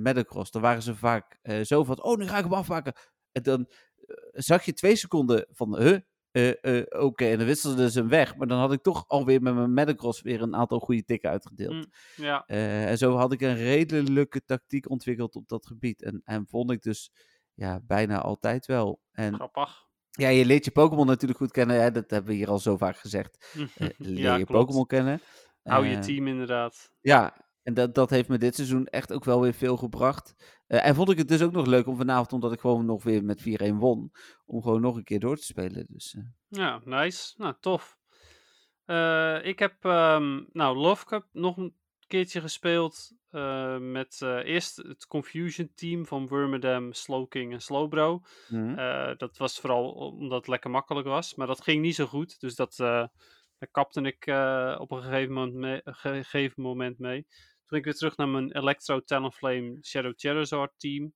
Metagross. Dan waren ze vaak eh, zo van, oh, nu ga ik hem afmaken. En dan zag je twee seconden van, huh? Oké, en dan wisselden ze hem weg. Maar dan had ik toch alweer met mijn Metagross weer een aantal goede tikken uitgedeeld. Hm. Ja, en zo had ik een redelijke tactiek ontwikkeld op dat gebied. En, en vond ik dus ja, bijna altijd wel. En grappig. Ja, je leert je Pokémon natuurlijk goed kennen. Hè? Dat hebben we hier al zo vaak gezegd. <laughs> Eh, leer ja, je. Pokémon kennen. Hou je Eh, team inderdaad. Ja, en dat, dat heeft me dit seizoen echt ook wel weer veel gebracht. Eh, en vond ik het dus ook nog leuk om vanavond, omdat ik gewoon nog weer met 4-1 won, om gewoon nog een keer door te spelen. Dus Ja, nice. Nou, tof. Ik heb, ehm, nou, Love Cup nog keertje gespeeld. eh, met eh, eerst het Confusion team van Wormadam, Slowking en Slowbro. mhm. Eh, dat was vooral omdat het lekker makkelijk was. Maar dat ging niet zo goed. Dus dat, daar kapte ik op een gegeven moment, mee, gegeven moment mee. Toen ging ik weer terug naar mijn Electro Talonflame Shadow Charizard team.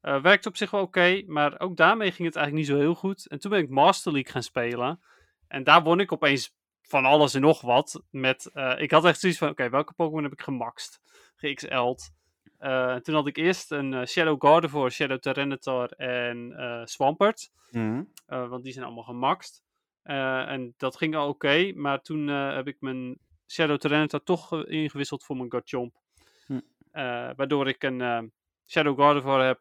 Werkte op zich wel oké, maar ook daarmee ging het eigenlijk niet zo heel goed. En toen ben ik Master League gaan spelen. En daar won ik opeens van alles en nog wat. Met, eh, ik had echt zoiets van, oké, welke Pokémon heb ik gemaxt? Ge-XL'd. Eh, toen had ik eerst een eh, Shadow Gardevoir, Shadow Tyranitar en Swampert. Mhm. Want die zijn allemaal gemaxt. En dat ging al oké. maar toen heb ik mijn Shadow Tyranitar toch ingewisseld voor mijn Garchomp. Hm. Waardoor ik een Shadow Gardevoir heb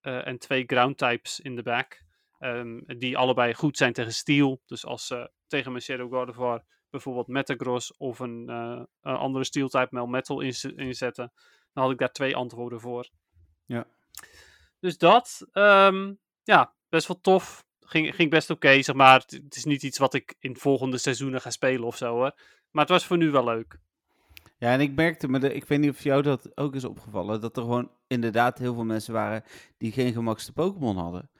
en twee Ground types in de back. Ehm, die allebei goed zijn tegen Steel. Dus als ze tegen mijn Shadow Gardevoir bijvoorbeeld Metagross of een, eh, een andere Steel type Melmetal inz- inzetten. Dan had ik daar twee antwoorden voor. Ja. Dus dat, ehm, ja, best wel tof. Ging, ging best oké, zeg maar. Het, het is niet iets wat ik in volgende seizoenen ga spelen of zo hoor. Maar het was voor nu wel leuk. Ja, en ik merkte, maar de- ik weet niet of jou dat ook is opgevallen, dat er gewoon inderdaad heel veel mensen waren die geen gemakste Pokémon hadden.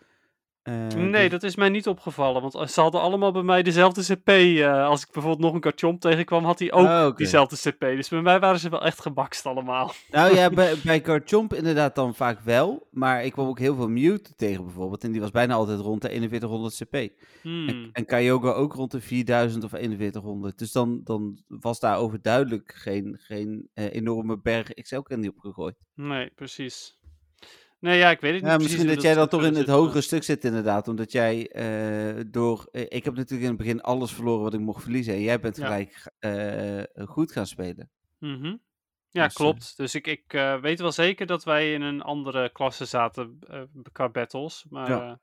Eh, nee, dus- dat is mij niet opgevallen. Want ze hadden allemaal bij mij dezelfde CP. eh, als ik bijvoorbeeld nog een Garchomp tegenkwam, had hij ook Oh, oké. diezelfde CP. Dus bij mij waren ze wel echt gebakst allemaal. Nou ja, <laughs> bij, bij Garchomp inderdaad dan vaak wel. Maar ik kwam ook heel veel Mewtwo tegen bijvoorbeeld. En die was bijna altijd rond de 4100 CP. Hmm. En, en Kyogre ook rond de 4000 of 4100. Dus dan, dan was daar overduidelijk geen, geen eh, enorme berg XL-candy op gegooid. Nee, precies. Nee, ja, ik weet het niet misschien dat jij dan toch in het zit, hogere stuk zit inderdaad. Omdat jij eh, door... eh, ik heb natuurlijk in het begin alles verloren wat ik mocht verliezen. En jij bent Ja. gelijk eh, goed gaan spelen. Mhm. Ja, Dus, klopt. Dus ik, ik weet wel zeker dat wij in een andere klasse zaten qua battles. Maar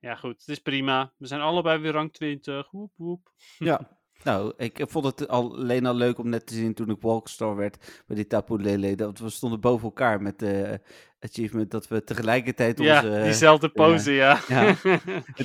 Ja. goed. Het is prima. We zijn allebei weer rank 20. Woep, woep. Ja. <laughs> Nou, ik vond het al, alleen al leuk om net te zien toen ik Walkstar werd bij die Tapu Lele. Dat we stonden boven elkaar met de achievement dat we tegelijkertijd onze... ja, diezelfde pose, ja.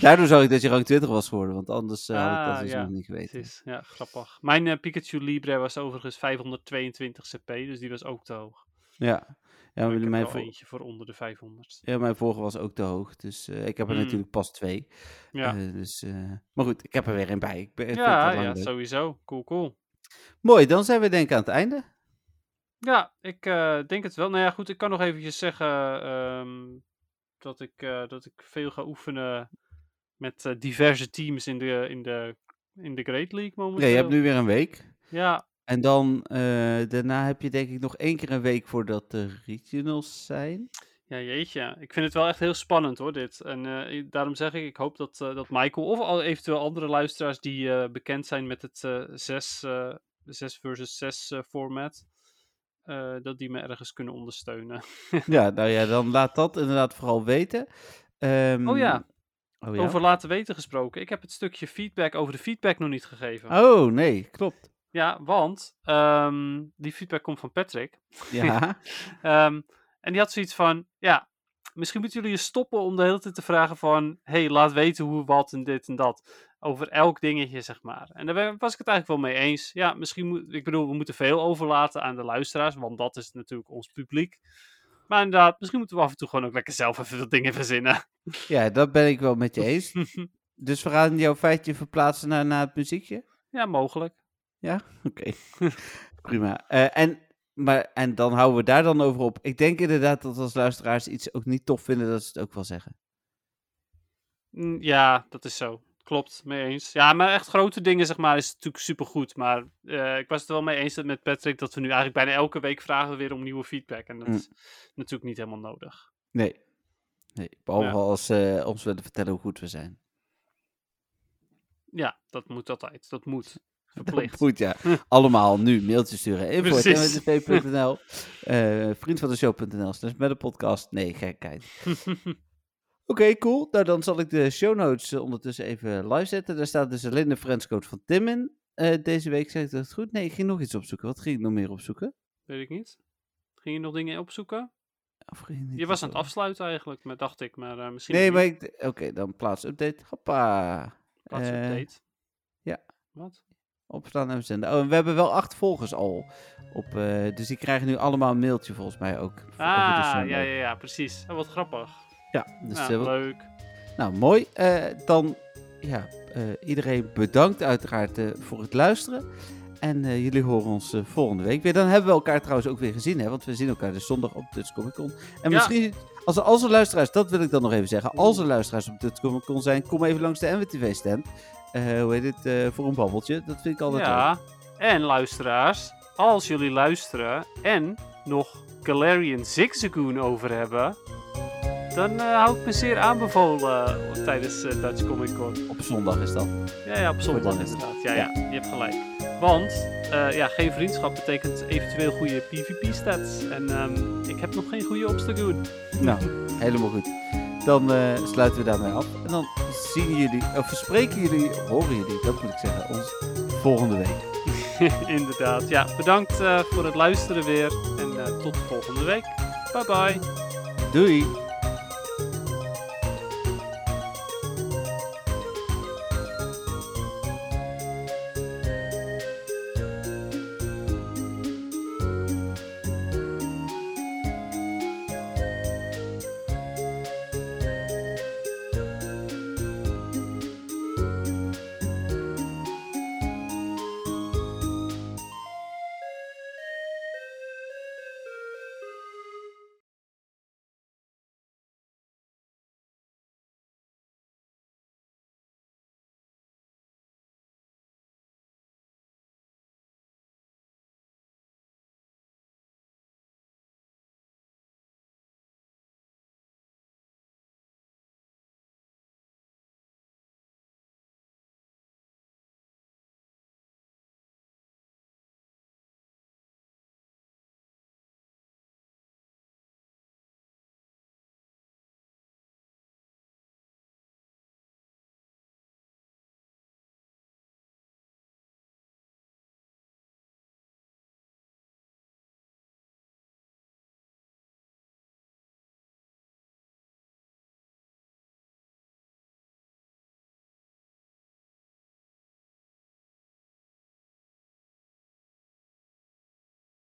daardoor zag ik dat je rank 20 was geworden, want anders eh, had ik dat Ah, dus ja, nog niet geweten. Ja, grappig. Mijn eh, Pikachu Libre was overigens 522 CP, dus die was ook te hoog. Ja. Ja, ik heb mijn, wel vo- eentje voor onder de 500. ja, mijn vorige was ook te hoog. Dus eh, ik heb er Mm. natuurlijk pas twee. Ja, Eh, dus, eh, maar goed, ik heb er weer een bij. Ik ben, ja, ja leuk. sowieso. Cool, cool. Mooi, dan zijn we denk ik aan het einde. Ja, ik denk het wel. Nou ja, goed, ik kan nog eventjes zeggen ehm, dat, ik, dat ik veel ga oefenen met diverse teams in de, in, de, in de Great League Ja, momenteel. je hebt nu weer een week. Ja, En dan eh, daarna heb je denk ik nog één keer een week voordat de regionals zijn. Ja, jeetje. Ik vind het wel echt heel spannend hoor, dit. En eh, daarom zeg ik, ik hoop dat, eh, dat Michael of al eventueel andere luisteraars die bekend zijn met het eh 6 eh 6 versus 6 eh, format, dat die me ergens kunnen ondersteunen. <laughs> ja, nou ja, dan laat dat inderdaad vooral weten. Ehm, Oh ja, Oh, ja? over laten weten gesproken. Ik heb het stukje feedback over de feedback nog niet gegeven. Oh, nee, klopt. Ja, want ehm, die feedback komt van Patrick. Ja, <laughs> Ehm, en die had zoiets van, ja, misschien moeten jullie eens stoppen om de hele tijd te vragen van, hey, laat weten hoe, wat en dit en dat. Over elk dingetje, zeg maar. En daar was ik het eigenlijk wel mee eens. Ja, misschien moet, ik bedoel, we moeten veel overlaten aan de luisteraars, want dat is natuurlijk ons publiek. Maar inderdaad, misschien moeten we af en toe gewoon ook lekker zelf even wat dingen verzinnen. ja, dat ben ik wel met je eens. <laughs> Dus we gaan jouw feitje verplaatsen naar, naar het muziekje? ja, mogelijk. Oké, <laughs> prima. Eh, en, maar, en dan houden we daar dan over op. Ik denk inderdaad dat als luisteraars iets ook niet tof vinden, dat ze het ook wel zeggen. Mm, Ja, dat is zo. Klopt, mee eens. Ja, maar echt grote dingen, zeg maar, is natuurlijk supergoed. Maar eh, ik was het er wel mee eens dat- met Patrick dat we nu eigenlijk bijna elke week vragen weer om nieuwe feedback. En dat Mm. is natuurlijk niet helemaal nodig. Nee. Nee, behalve Ja. als ze ons willen vertellen hoe goed we zijn. Ja, dat moet altijd. Dat moet. Verplicht. Goed, ja. Allemaal nu mailtje sturen. Info.mwtv.nl uh, Vriendvandeshow.nl slash met een podcast. Nee, gekheid. <laughs> Oké, cool. Nou, dan zal ik de show notes eh, ondertussen even live zetten. Daar staat dus alleen de friendscode van Tim in. Eh, deze week zeg ik dat goed? Nee, ik ging nog iets opzoeken. Wat ging ik nog meer opzoeken? Weet ik niet. Ging je nog dingen opzoeken? Of ging ik niet Je was aan het afsluiten eigenlijk, maar dacht ik. Maar eh, misschien Nee, maar ik... Oké, dan plaats update. Hoppa. Plaats eh, update. ja. Wat? Opstaan en verzenden. Oh, en we hebben wel acht volgers al. Op, eh, dus die krijgen nu allemaal een mailtje volgens mij ook. Ah, ja, ja, ja, precies. Oh, wat grappig. Ja, dus Ja, eh, wat- leuk. nou mooi. Eh, dan, ja, eh, iedereen bedankt uiteraard eh, voor het luisteren. En eh, jullie horen ons eh, volgende week weer. Dan hebben we elkaar trouwens ook weer gezien, hè? Want we zien elkaar dus zondag op Dutch Comic Con. En Ja. misschien, als er, als er luisteraars, dat wil ik dan nog even zeggen. Als er luisteraars op Dutch Comic Con zijn, kom even langs de NWTV stand. Eh, hoe heet het? eh, voor een babbeltje. Dat vind ik altijd leuk. Ja, en luisteraars, als jullie luisteren en nog Galarian Zigzagoon over hebben, dan eh, hou ik me zeer aanbevolen eh, tijdens eh, Dutch Comic Con. Op zondag is dat. Ja, ja, op zondag dan. inderdaad. Ja, ja, je hebt gelijk. Want, eh, ja, geen vriendschap betekent eventueel goede PvP-stats. En ehm, ik heb nog geen goede Obstagoon. Nou, helemaal goed. Dan eh, sluiten we daarmee af. En dan zien jullie, of spreken jullie, horen jullie, dat moet ik zeggen, ons volgende week. <laughs> inderdaad. Ja, bedankt eh, voor het luisteren weer. En eh, tot volgende week. Bye bye. Doei!